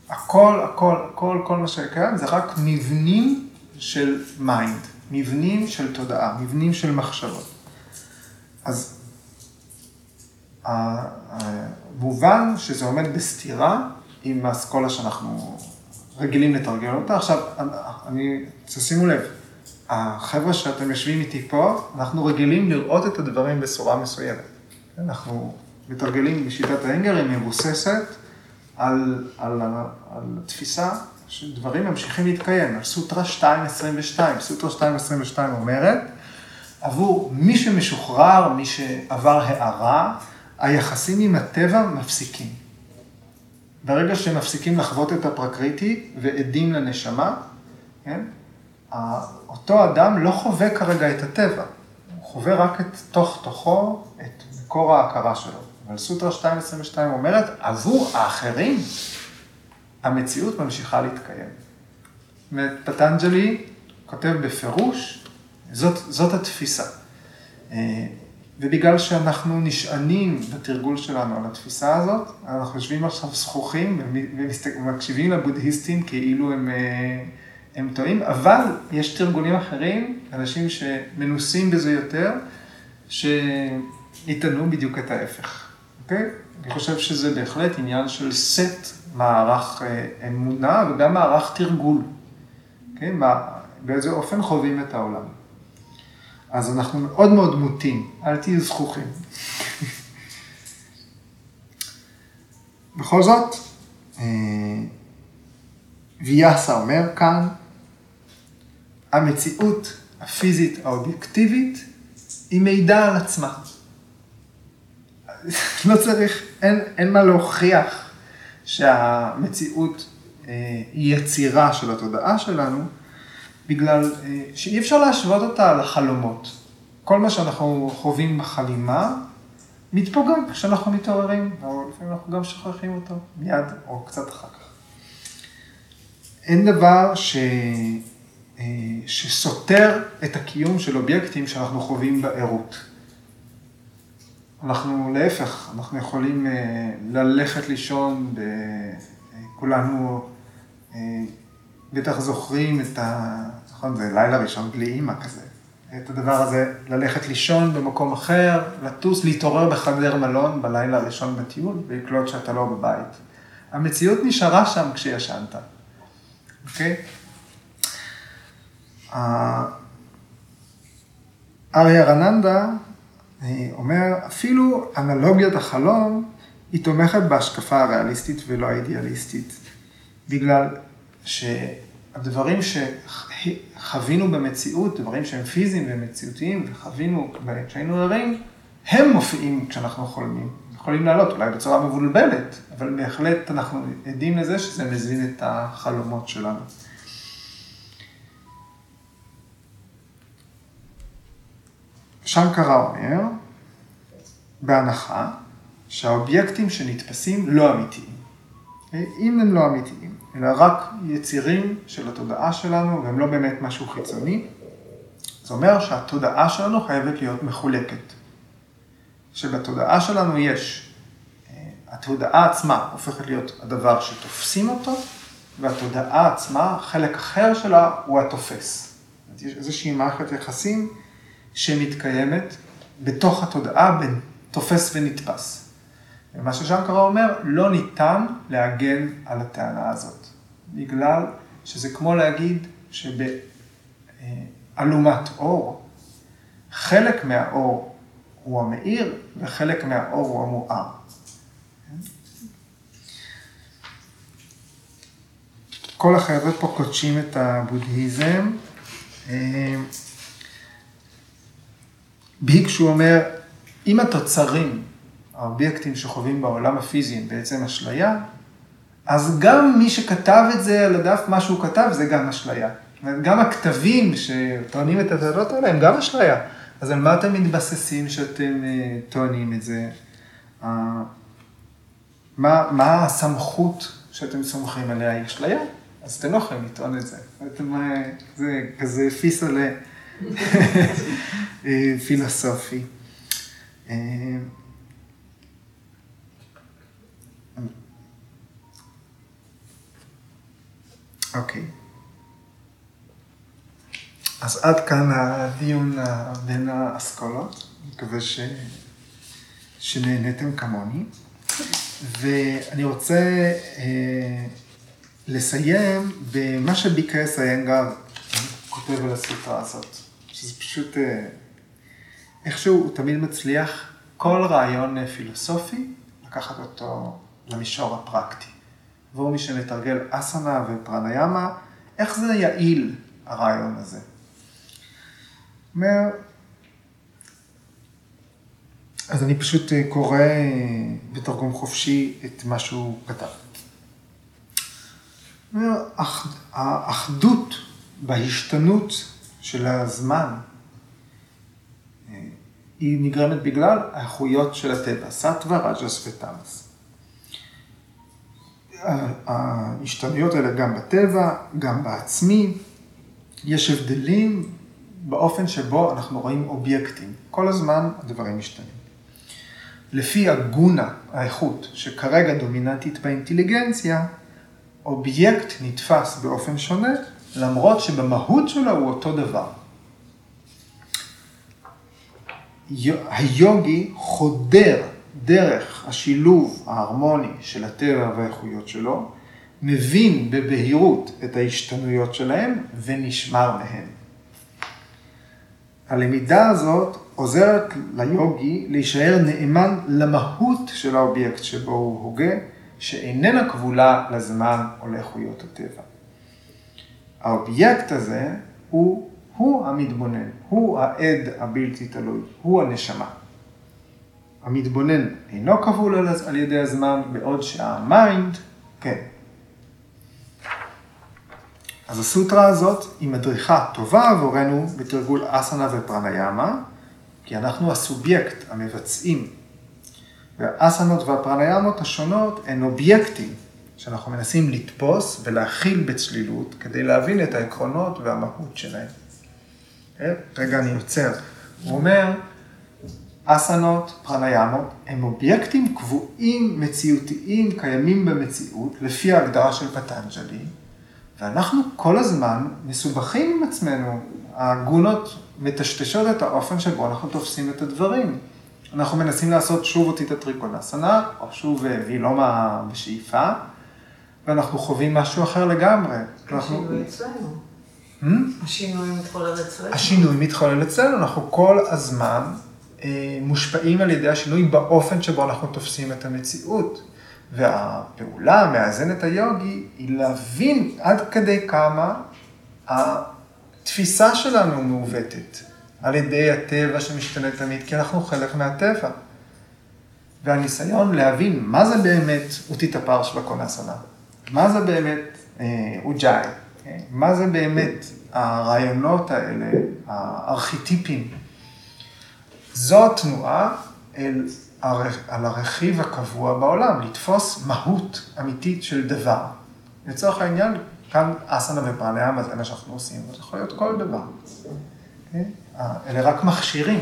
Speaker 1: הכל, הכל, הכל, כל מה שקיים זה רק מבנים של mind, מבנים של תודעה, מבנים של מחשבות. אז המובן שזה עומד בסתירה עם האסכולה שאנחנו רגילים לתרגל אותה. עכשיו, אני, תשימו לב, החבר'ה שאתם יושבים איתי פה, אנחנו רגילים לראות את הדברים בצורה מסוימת. אנחנו מתרגלים בשיטת איינגר, היא מבוססת על, על, על התפיסה שדברים ממשיכים להתקיים. על סוטרה 2.22, סוטרה 2.22 אומרת, עבור מי שמשוחרר, מי שעבר הערה, היחסים עם הטבע מפסיקים. ברגע שהם מפסיקים לחוות את הפרקריטי ועדים לנשמה, כן? אותו אדם לא חווה כרגע את הטבע, הוא חווה רק את תוך תוכו, את מקור ההכרה שלו. אבל סוטרה 2.22 אומרת, עבור האחרים, המציאות ממשיכה להתקיים. פטנג'לי כותב בפירוש, זאת, זאת התפיסה. אה, ובגלל שאנחנו נשענים בתרגול שלנו על התפיסה הזאת, אנחנו יושבים עכשיו זכוכים ומקשיבים לבודהיסטים כאילו הם, אה, הם טועים, אבל יש תרגולים אחרים, אנשים שמנוסים בזה יותר, שיטענו בדיוק את ההפך, אוקיי? אני חושב שזה בהחלט עניין של סט מערך אה, אמונה וגם מערך תרגול, כן? באיזה אופן חווים את העולם. אז אנחנו מאוד מאוד מוטים, אל תהיו זכוכים. בכל זאת, אה, ויאסה אומר כאן, המציאות הפיזית האובייקטיבית היא מידע על עצמה. לא צריך, אין, אין מה להוכיח שהמציאות אה, היא יצירה של התודעה שלנו, בגלל אה, שאי אפשר להשוות אותה לחלומות. כל מה שאנחנו חווים בחלימה, מתפוגם כשאנחנו מתעוררים, או לפעמים אנחנו גם שוכחים אותו מיד או קצת אחר כך. אין דבר ש... אה, שסותר את הקיום של אובייקטים שאנחנו חווים בערות. אנחנו להפך, אנחנו יכולים אה, ללכת לישון, כולנו בטח זוכרים את ה... נכון, זה לילה ראשון בלי אימא כזה. את הדבר הזה, ללכת לישון במקום אחר, לטוס, להתעורר בחדר מלון בלילה הראשון בטיול, ולקלוט שאתה לא בבית. המציאות נשארה שם כשישנת, אוקיי? אריה רננדה אה, אומר, אפילו אנלוגיית החלום היא תומכת בהשקפה הריאליסטית ולא האידיאליסטית, בגלל שהדברים שחווינו במציאות, דברים שהם פיזיים ומציאותיים, וחווינו כשהיינו ערים, הם מופיעים כשאנחנו חולמים. יכולים לעלות, אולי בצורה מבולבלת, אבל בהחלט אנחנו עדים לזה שזה מזין את החלומות שלנו. שנקרה אומר, בהנחה שהאובייקטים שנתפסים לא אמיתיים. אם הם לא אמיתיים, אלא רק יצירים של התודעה שלנו, והם לא באמת משהו חיצוני, זה אומר שהתודעה שלנו חייבת להיות מחולקת. שבתודעה שלנו יש, אה, התודעה עצמה הופכת להיות הדבר שתופסים אותו, והתודעה עצמה, חלק אחר שלה הוא התופס. יש איזושהי מערכת יחסים שמתקיימת בתוך התודעה בין תופס ונתפס. ומה שז'אנקרה אומר, לא ניתן להגן על הטענה הזאת, בגלל שזה כמו להגיד שבאלומת אור, חלק מהאור הוא המאיר וחלק מהאור הוא המואר. כל החבר'ה פה קודשים את הבודהיזם. ביקשו אומר, אם התוצרים האובייקטים שחווים בעולם הפיזי הם בעצם אשליה, אז גם מי שכתב את זה על הדף, מה שהוא כתב, זה גם אשליה. גם הכתבים שטוענים את הטענות האלה הם גם אשליה. אז על מה אתם מתבססים שאתם uh, טוענים את זה? Uh, מה, מה הסמכות שאתם סומכים עליה היא אשליה? אז אתם לא יכולים לטעון את זה. אתם, uh, זה כזה פיסלה פילוסופי. אוקיי. אז עד כאן הדיון בין האסכולות, מקווה ש... שנהניתם כמוני. ואני רוצה אה, לסיים במה שביקרס איינגר כותב על הסוטרה הזאת, שזה פשוט, אה, איכשהו הוא תמיד מצליח כל רעיון פילוסופי, לקחת אותו למישור הפרקטי. עבור מי שמתרגל אסנה ופרניאמה, איך זה יעיל הרעיון הזה. אומר, אז אני פשוט אה, קורא אה, בתרגום חופשי את מה שהוא כתב. האחדות בהשתנות של הזמן אה, היא נגרמת בגלל האיכויות של הטבע, סטווה, רג'ס ותמאס. ההשתנויות האלה גם בטבע, גם בעצמי, יש הבדלים באופן שבו אנחנו רואים אובייקטים. כל הזמן הדברים משתנים. לפי הגונה, האיכות, שכרגע דומיננטית באינטליגנציה, אובייקט נתפס באופן שונה, למרות שבמהות שלו הוא אותו דבר. היוגי חודר דרך השילוב ההרמוני של הטבע והאיכויות שלו, מבין בבהירות את ההשתנויות שלהם ונשמר מהם. הלמידה הזאת עוזרת ליוגי להישאר נאמן למהות של האובייקט שבו הוא הוגה, שאיננה כבולה לזמן או לאיכויות הטבע. האובייקט הזה הוא, הוא המתבונן, הוא העד הבלתי תלוי, הוא הנשמה. המתבונן אינו כבול על ידי הזמן, בעוד שהמיינד, כן. אז הסוטרה הזאת היא מדריכה טובה עבורנו בתרגול אסנה ופרניאמה, כי אנחנו הסובייקט המבצעים. והאסנות והפרניאמות השונות הן אובייקטים שאנחנו מנסים לתפוס ולהכיל בצלילות כדי להבין את העקרונות והמהות שלהם. אה, רגע, אני עוצר. הוא אומר, אסנות, פרניאמות, הם אובייקטים קבועים, מציאותיים, קיימים במציאות, לפי ההגדרה של פטנג'לי, ואנחנו כל הזמן מסובכים עם עצמנו. הגונות מטשטשות את האופן שבו אנחנו תופסים את הדברים. אנחנו מנסים לעשות שוב אותי את הטריקונסנה, או שוב אה, וילומה בשאיפה, ואנחנו חווים משהו אחר לגמרי.
Speaker 3: השינוי אצלנו.
Speaker 1: Hmm?
Speaker 3: השינוי מתחולל אצלנו.
Speaker 1: השינוי מתחולל אצלנו, אנחנו כל הזמן מושפעים על ידי השינוי באופן שבו אנחנו תופסים את המציאות. והפעולה המאזנת היוגי היא להבין עד כדי כמה התפיסה שלנו מעוותת על ידי הטבע שמשתנה תמיד, כי אנחנו חלק מהטבע. והניסיון להבין מה זה באמת אוטיטה פרש בקונסונה, מה זה באמת אה, אוג'אי, אה, מה זה באמת הרעיונות האלה, הארכיטיפים. זו התנועה אל על הרכיב הקבוע בעולם, לתפוס מהות אמיתית של דבר. לצורך העניין, כאן אסנה ופרניאמה זה מה שאנחנו עושים, זה יכול להיות כל דבר. Okay? כן? אלה רק מכשירים.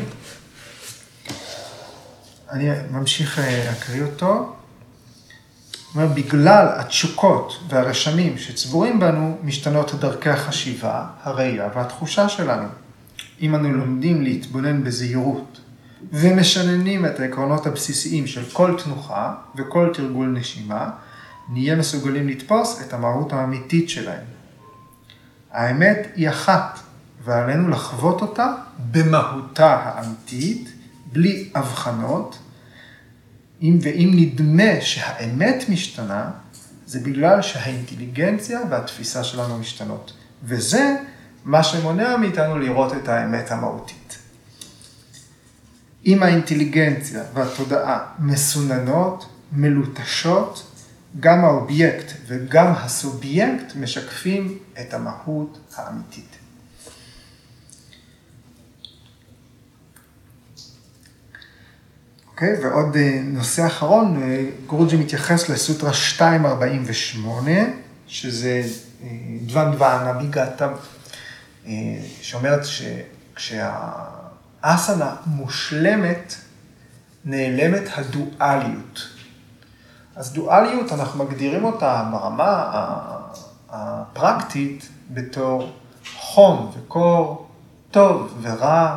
Speaker 1: אני ממשיך אה, להקריא אותו. אומר, בגלל התשוקות והרשמים שצבורים בנו, משתנות דרכי החשיבה, הראייה והתחושה שלנו. אם אנו לומדים להתבונן בזהירות ומשננים את העקרונות הבסיסיים של כל תנוחה וכל תרגול נשימה, נהיה מסוגלים לתפוס את המהות האמיתית שלהם. האמת היא אחת, ועלינו לחוות אותה במהותה האמיתית, בלי הבחנות, אם ואם נדמה שהאמת משתנה, זה בגלל שהאינטליגנציה והתפיסה שלנו משתנות. וזה מה שמונע מאיתנו לראות את האמת המהותית. אם האינטליגנציה והתודעה מסוננות, מלוטשות, גם האובייקט וגם הסובייקט משקפים את המהות האמיתית. אוקיי, okay, ועוד אה, נושא אחרון, אה, גרוג'י מתייחס לסוטרה 248, שזה אה, דוון דוון אביגתה, שאומרת שכשהאסנה מושלמת, נעלמת הדואליות. אז דואליות, אנחנו מגדירים אותה ברמה הפרקטית בתור חום וקור, טוב ורע,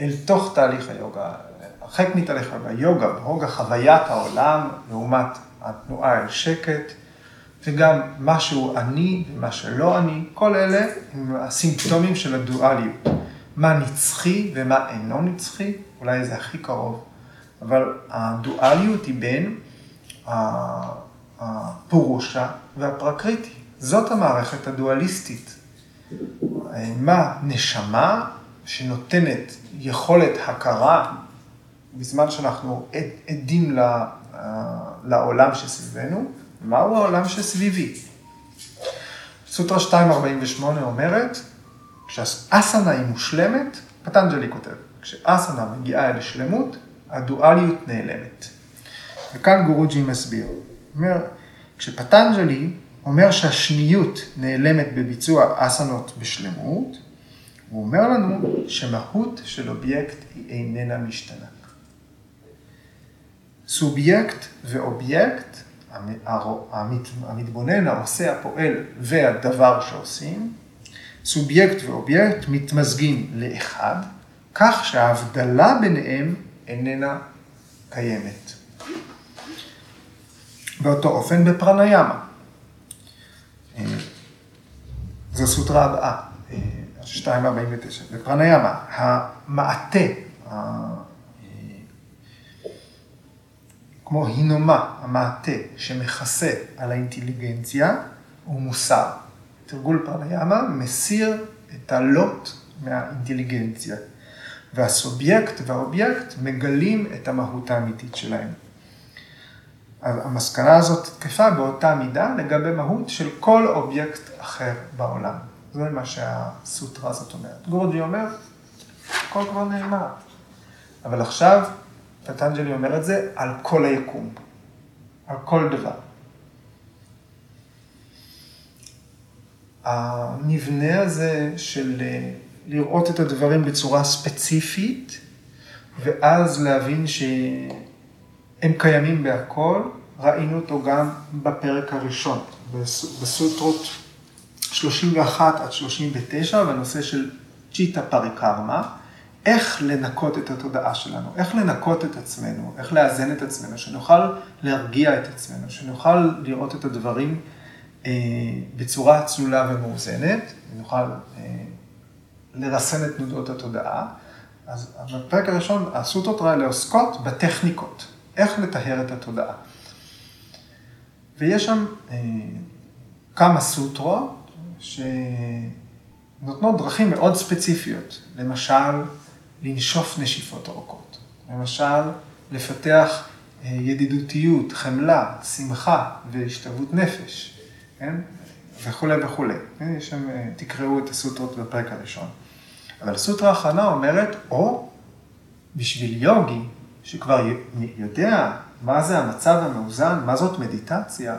Speaker 1: אל תוך תהליך היוגה, הרחק מתהליך היוגה, יוגה, בהוגה חוויית העולם לעומת התנועה אל שקט, וגם מה שהוא אני ומה שלא אני, כל אלה הם הסימפטומים של הדואליות. מה נצחי ומה אינו נצחי, אולי זה הכי קרוב, אבל הדואליות היא בין הפורושה והפרקריטי. זאת המערכת הדואליסטית. מה נשמה שנותנת יכולת הכרה, בזמן שאנחנו עד, עדים ל, לעולם שסביבנו, מהו העולם שסביבי. סוטרה 248 אומרת, כשאסנה היא מושלמת, פטנג'לי כותב, כשאסנה מגיעה אל שלמות, הדואליות נעלמת. וכאן גורוג'י מסביר. אומר, כשפטנג'לי אומר שהשניות נעלמת בביצוע אסנות בשלמות, הוא אומר לנו שמהות של אובייקט היא איננה משתנה. סובייקט ואובייקט, המתבונן, העושה, הפועל והדבר שעושים, סובייקט ואובייקט מתמזגים לאחד, כך שההבדלה ביניהם איננה קיימת. באותו אופן בפראניאמה. אה, זו סוטרה הבאה, 249. אה, בפראניאמה, המעטה, כמו הינומה, המעטה שמכסה על האינטליגנציה, הוא מוסר. תרגול פרניאמה מסיר את הלוט מהאינטליגנציה, והסובייקט והאובייקט מגלים את המהות האמיתית שלהם. המסקנה הזאת תקפה באותה מידה לגבי מהות של כל אובייקט אחר בעולם. זה מה שהסוטרה הזאת אומרת. גורדי אומר, הכל כבר נאמר. אבל עכשיו, פטנג'לי אומר את זה על כל היקום, על כל דבר. המבנה הזה של אה, לראות את הדברים בצורה ספציפית, ואז להבין שהם קיימים בהכל, ראינו אותו גם בפרק הראשון, בסוטרות 31 עד 39, בנושא של צ'יטה פריקרמה, איך לנקות את התודעה שלנו, איך לנקות את עצמנו, איך לאזן את עצמנו, שנוכל להרגיע את עצמנו, שנוכל לראות את הדברים בצורה צלולה ומאוזנת, ונוכל אה, לרסן את תנודות התודעה. אז בפרק הראשון, הסוטרות האלה עוסקות בטכניקות, איך לטהר את התודעה. ויש שם אה, כמה סוטרות שנותנות דרכים מאוד ספציפיות, למשל, לנשוף נשיפות ארוכות, למשל, לפתח אה, ידידותיות, חמלה, שמחה והשתוות נפש, כן? וכולי וכולי. כן? יש שם, אה, תקראו את הסוטרות בפרק הראשון. אבל הסוטרה האחרונה אומרת, או בשביל יוגי, שכבר יודע מה זה המצב המאוזן, מה זאת מדיטציה,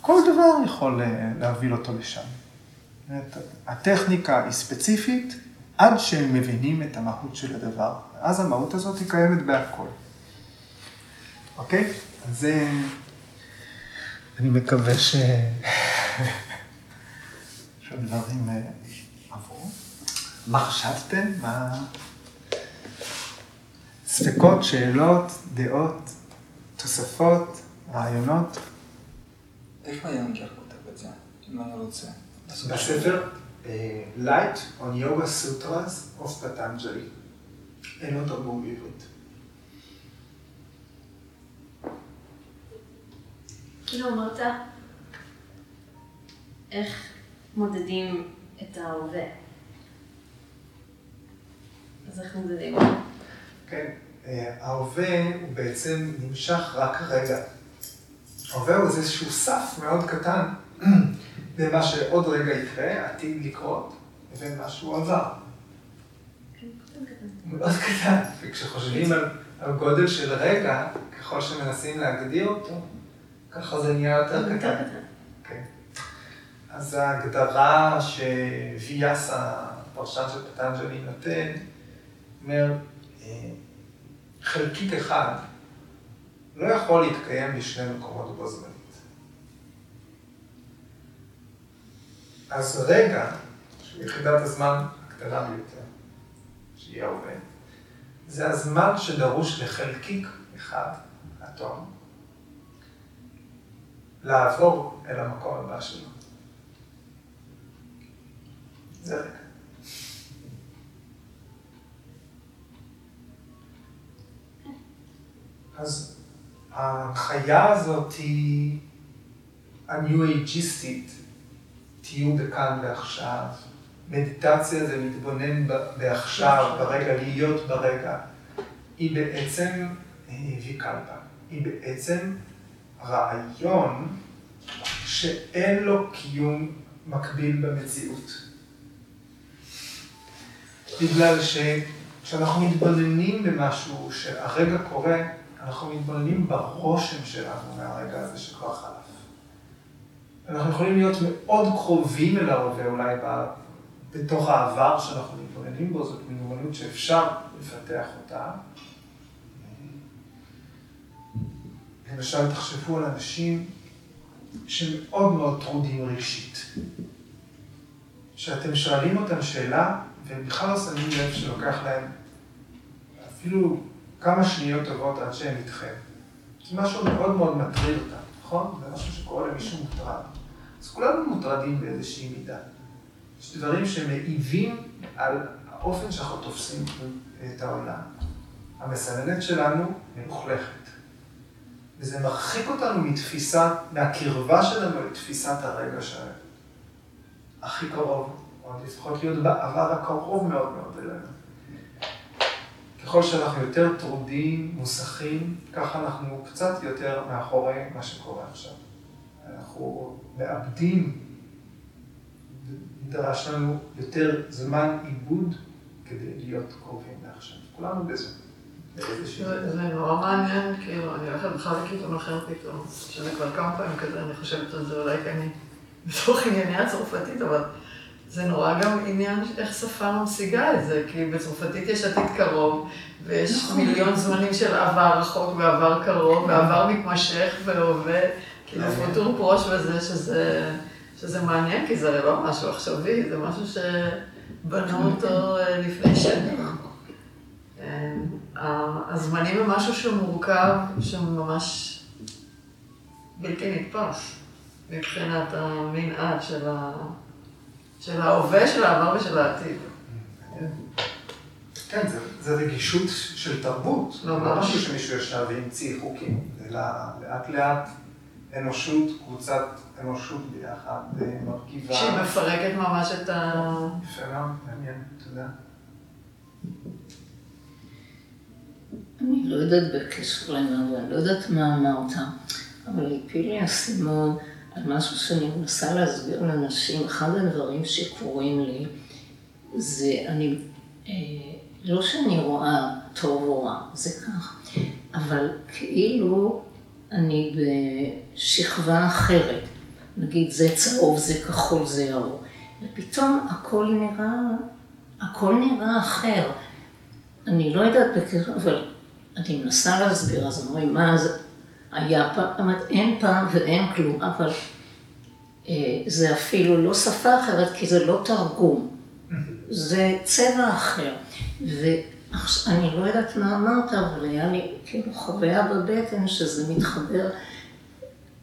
Speaker 1: כל דבר יכול אה, להוביל אותו לשם. הטכניקה היא ספציפית עד שהם מבינים את המהות של הדבר. אז המהות הזאת היא קיימת בהכל. אוקיי? אז זה... אני מקווה ש... שהדברים אה, עברו. מה חשבתם? מה... ספקות, שאלות, דעות? תוספות, רעיונות.
Speaker 4: איפה יאנגר כותב את זה, אם אני רוצה?
Speaker 1: בספר אה, Light on Yoga Sutras of Patanjali. אין לו תרגום בעברית.
Speaker 2: כאילו אמרת, איך מודדים את ההווה. אז איך מודדים?
Speaker 1: כן. אה, ההווה הוא בעצם נמשך רק רגע. ההווה הוא איזשהו סף מאוד קטן בין מה שעוד רגע יקרה, עתיד לקרות, לבין מה שהוא עבר. מאוד קטן, וכשחושבים על, על גודל של רגע, ככל שמנסים להגדיר אותו, ככה זה נהיה יותר קטן. כן. אז ההגדרה שוויאסה, הפרשן של פטנג'לי נותן, אומר, אה, חלקיק אחד לא יכול להתקיים בשני מקומות בו זמנית. אז רגע, של יחידת הזמן הקטנה ביותר, שהיא ההווה, זה הזמן שדרוש לחלקיק אחד, אטום, לעבור אל המקום הבא שלו. זה רגע. אז החיה הזאת היא הניו אייג'יסטית, תהיו בכאן ועכשיו, מדיטציה זה להתבונן בעכשיו, ברגע, להיות ברגע. היא בעצם ויקלפה, היא בעצם רעיון שאין לו קיום מקביל במציאות. בגלל שכשאנחנו מתבוננים במשהו שהרגע קורה, אנחנו מתבוננים ברושם שלנו מהרגע הזה שכבר חלף. אנחנו יכולים להיות מאוד קרובים אל ההווה, אולי בתוך העבר שאנחנו מתבוננים בו, זאת מיומנות שאפשר לפתח אותה. למשל, תחשבו על אנשים שמאוד מאוד טרודים רגשית. שאתם שואלים אותם שאלה, והם בכלל לא שמים לב שלוקח להם אפילו כמה שניות טובות עד שהם איתכם. זה משהו מאוד מאוד מטריד אותם, נכון? זה משהו שקורה למישהו מוטרד. אז כולנו מוטרדים באיזושהי מידה. יש דברים שמעיבים על האופן שאנחנו תופסים את העולם. המסננת שלנו מלוכלכת. וזה מרחיק אותנו מתפיסה, מהקרבה שלנו לתפיסת הרגע שהכי קרוב, או לפחות להיות בעבר הקרוב מאוד מאוד אלינו. ככל שאנחנו יותר טרודים, מוסכים, ככה אנחנו קצת יותר מאחורי מה שקורה עכשיו. אנחנו מאבדים, נדרש לנו יותר זמן עיבוד כדי להיות קרובים לעכשיו. כולנו בזה.
Speaker 3: זה נורא מעניין, כאילו, אני הולכת בכלל לכיוון אחר פתאום, שאני כבר כמה פעמים כזה, אני חושבת על זה, אולי כי אני בתוך ענייני הצרפתית, אבל זה נורא גם עניין איך שפה ממשיגה את זה, כי בצרפתית יש עתיד קרוב, ויש נכון. מיליון זמנים של עבר רחוק ועבר קרוב, ועבר מתמשך והווה, כאילו פוטור פרוש וזה, שזה, שזה מעניין, כי זה הרי לא משהו עכשווי, זה משהו שבנו אותו אה, לפני שנים. הזמנים הם משהו שמורכב, שממש בלתי נתפס מבחינת המנעד של, ה... של ההווה, של העבר ושל העתיד.
Speaker 1: כן, זה, זה רגישות של תרבות. לא משהו שמישהו ישב והמציא חוקים, אלא לאט לאט אנושות, קבוצת אנושות ביחד, מרכיבה.
Speaker 3: שהיא מפרקת ממש את ה...
Speaker 1: יפה מאוד, מעניין, תודה.
Speaker 5: אני לא יודעת בקשר למה, ואני לא יודעת מה אמרת, אבל הפיל לי האסימון על משהו שאני מנסה להסביר לאנשים. אחד הדברים שקורים לי זה אני, אה, לא שאני רואה טוב או רע, זה כך, אבל כאילו אני בשכבה אחרת. נגיד זה צהוב, זה כחול, זה ירוק. ופתאום הכל נראה, הכל נראה אחר. אני לא יודעת בקשר, אבל אני מנסה להסביר, אז אומרים, מה זה היה פעם, אומרת, אין פעם ואין כלום, אבל אה, זה אפילו לא שפה אחרת, כי זה לא תרגום, זה צבע אחר. ואני לא יודעת מה אמרת, אבל היה לי כאילו חוויה בבטן שזה מתחבר.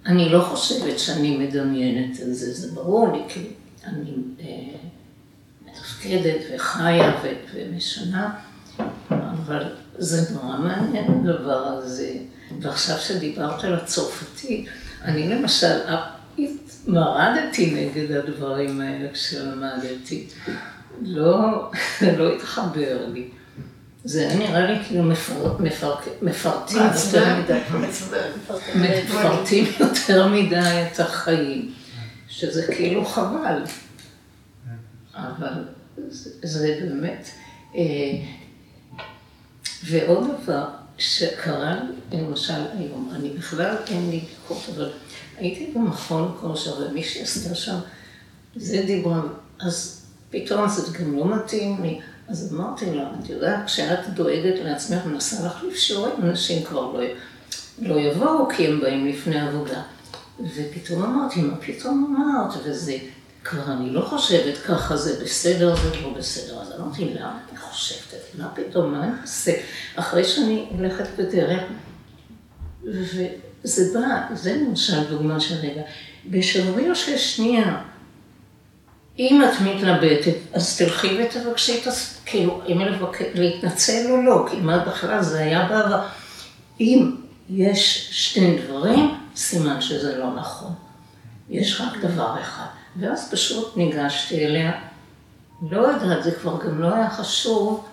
Speaker 5: אני לא חושבת שאני מדמיינת את זה, זה ברור לי, כי אני אה, מתפקדת וחיה ומשנה, אבל זה נורא מעניין הדבר הזה. ועכשיו שדיברת על הצרפתי, אני למשל מרדתי נגד הדברים האלה כשלמדתי. לא, לא התחבר לי. זה היה נראה לי כאילו מפרטים יותר מדי, מפרטים יותר מדי את החיים, שזה כאילו חבל. אבל זה באמת, אה, ועוד דבר שקרה לי, למשל היום, אני בכלל אין לי כוח, אבל הייתי במכון כושר ומישהי עשתה שם, זה דיברה, אז פתאום זה גם לא מתאים לי. אז אמרתי לה, את יודעת, כשאת דואגת לעצמך, מנסה להחליף שיעורים, אנשים כבר לא, לא יבואו כי הם באים לפני עבודה. ופתאום אמרתי, מה פתאום אמרת? וזה, כבר אני לא חושבת ככה, זה בסדר, זה לא בסדר. אז אמרתי, למה אני חושבת? מה פתאום, מה אני אעשה? אחרי שאני הולכת בדרך, וזה בא, זה למשל דוגמה של רגע, בשבוע של שנייה, אם את מתלבטת, אז תלכי ותבקשי את הס... כאילו, אם לבק... להתנצל או לא, כי מה בכלל זה היה בעבר. אם יש שני דברים, סימן שזה לא נכון. יש רק דבר אחד. ואז פשוט ניגשתי אליה. לא יודעת, זה כבר גם לא היה חשוב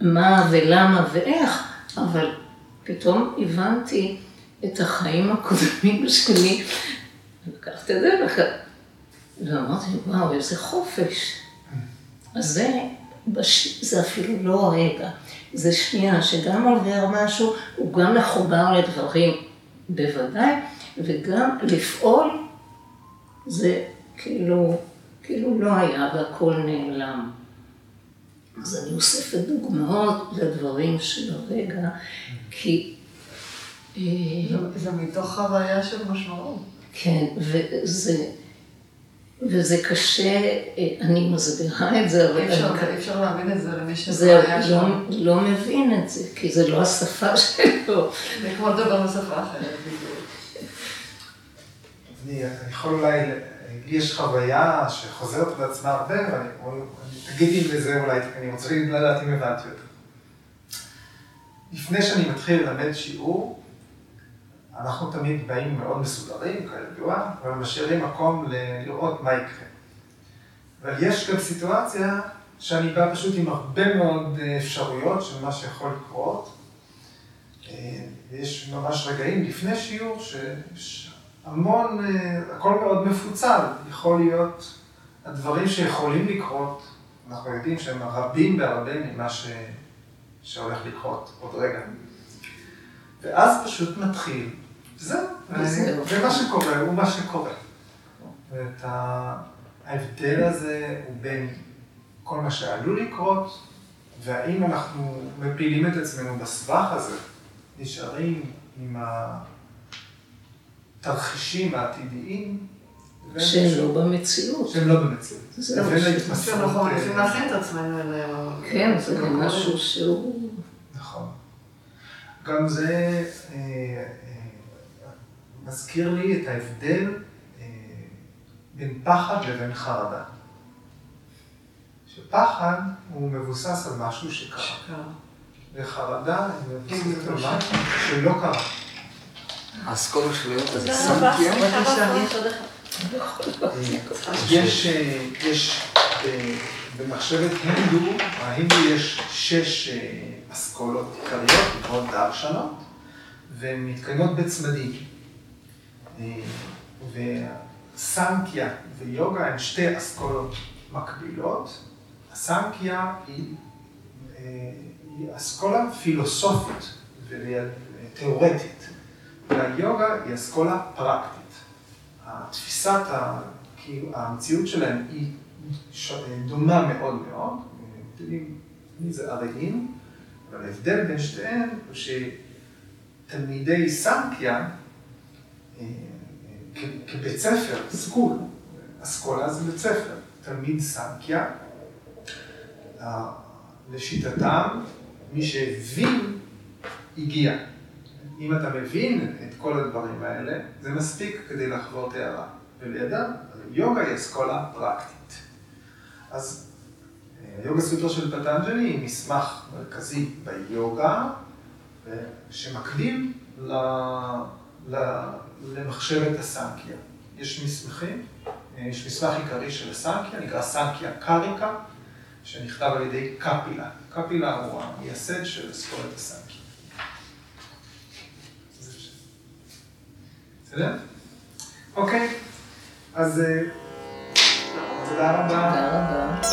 Speaker 5: מה ולמה ואיך, אבל פתאום הבנתי את החיים הקודמים שלי, לקחתי את זה וכך, ואמרתי, וואו, איזה חופש. אז זה, בש... זה אפילו לא הרגע, זה שנייה שגם עובר משהו, הוא גם מחובר לדברים בוודאי, וגם לפעול זה כאילו, כאילו לא היה והכל נעלם. אז אני אוספת דוגמאות לדברים של הרגע, כי... אה,
Speaker 3: זה- זה מתוך חוויה של משמעות.
Speaker 5: כן, וזה, וזה קשה, אה, אני מסבירה את זה, אבל...
Speaker 3: אי אפשר-
Speaker 5: אני-
Speaker 3: אי אפשר להבין את זה למי שזה
Speaker 5: זה
Speaker 3: היה
Speaker 5: לא,
Speaker 3: שם.
Speaker 5: לא מבין את זה, כי זה לא השפה שלו.
Speaker 3: זה כמו לדבר בשפה אחרת, בדיוק.
Speaker 1: אני יכול אולי, לי יש חוויה שחוזרת בעצמה הרבה, ואני אני- תגידי בזה אולי, אני רוצה לדעת אם הבנתי אותה. לפני שאני מתחיל ללמד שיעור, אנחנו תמיד באים מאוד מסודרים, כידוע, אבל משאירים מקום לראות מה יקרה. אבל יש גם סיטואציה שאני בא פשוט עם הרבה מאוד אה, אפשרויות של מה שיכול לקרות. אה, ויש ממש רגעים לפני שיעור שיש המון, אה, הכל מאוד מפוצל. יכול להיות הדברים שיכולים לקרות, אנחנו יודעים שהם רבים בהרבה ממה ש... שהולך לקרות עוד רגע. ואז פשוט מתחיל, וזהו,
Speaker 5: וזהו.
Speaker 1: ומה שקורה הוא מה שקורה. ואת ה- ההבדל הזה הוא בין כל מה שעלול לקרות, והאם אנחנו מפילים את עצמנו בסבך הזה, נשארים עם התרחישים העתידיים,
Speaker 5: שהם לא במציאות.
Speaker 1: שהם לא במציאות. לבין
Speaker 5: ש-
Speaker 1: ההתמסרות,
Speaker 3: שאנחנו
Speaker 1: אה,
Speaker 3: מנסים להכין את עצמנו אליהם.
Speaker 5: כן, זה גם. משהו שהוא...
Speaker 1: נכון. גם זה אה, אה, מזכיר לי את ההבדל אה, בין פחד לבין חרדה. שפחד הוא מבוסס על משהו שקרה. וחרדה היא מבוססת על
Speaker 3: כן,
Speaker 1: משהו שלא קרה.
Speaker 4: האסכולה של היום הזה. סנקיה.
Speaker 3: בבקשה.
Speaker 1: יש, אה, יש אה, במחשבת הינדו, ההינדו יש שש אה, אסכולות עיקריות, נקראות דרשנות, והן מתקיימות בצמדים. וסנקיה ויוגה הן שתי אסכולות מקבילות. הסנקיה היא, היא אסכולה פילוסופית ותיאורטית, והיוגה היא אסכולה פרקטית. התפיסת, כאילו, המציאות שלהם היא דומה מאוד מאוד, מי זה ארעים, אבל ההבדל בין שתיהן הוא שתלמידי סנקיה, אה, אה, כבית ספר, סקול, אסכולה זה בית ספר, תלמיד סנקיה, אה, לשיטתם, מי שהבין, הגיע. אם אתה מבין את כל הדברים האלה, זה מספיק כדי לחוות הערה. ולידם, יוגה היא אסכולה פרקטית. אז אה, היוגה סוטרה של פטנג'לי היא מסמך מרכזי ביוגה, ו- שמקביל ל... ל... למחשבת הסנקיה. יש מסמכים, אה, יש מסמך עיקרי של הסנקיה, נקרא סנקיה קריקה, שנכתב על ידי קפילה. קפילה הוא המייסד של אסכולת הסנקיה. בסדר? אוקיי, אז אה, תודה רבה.
Speaker 5: תודה רבה.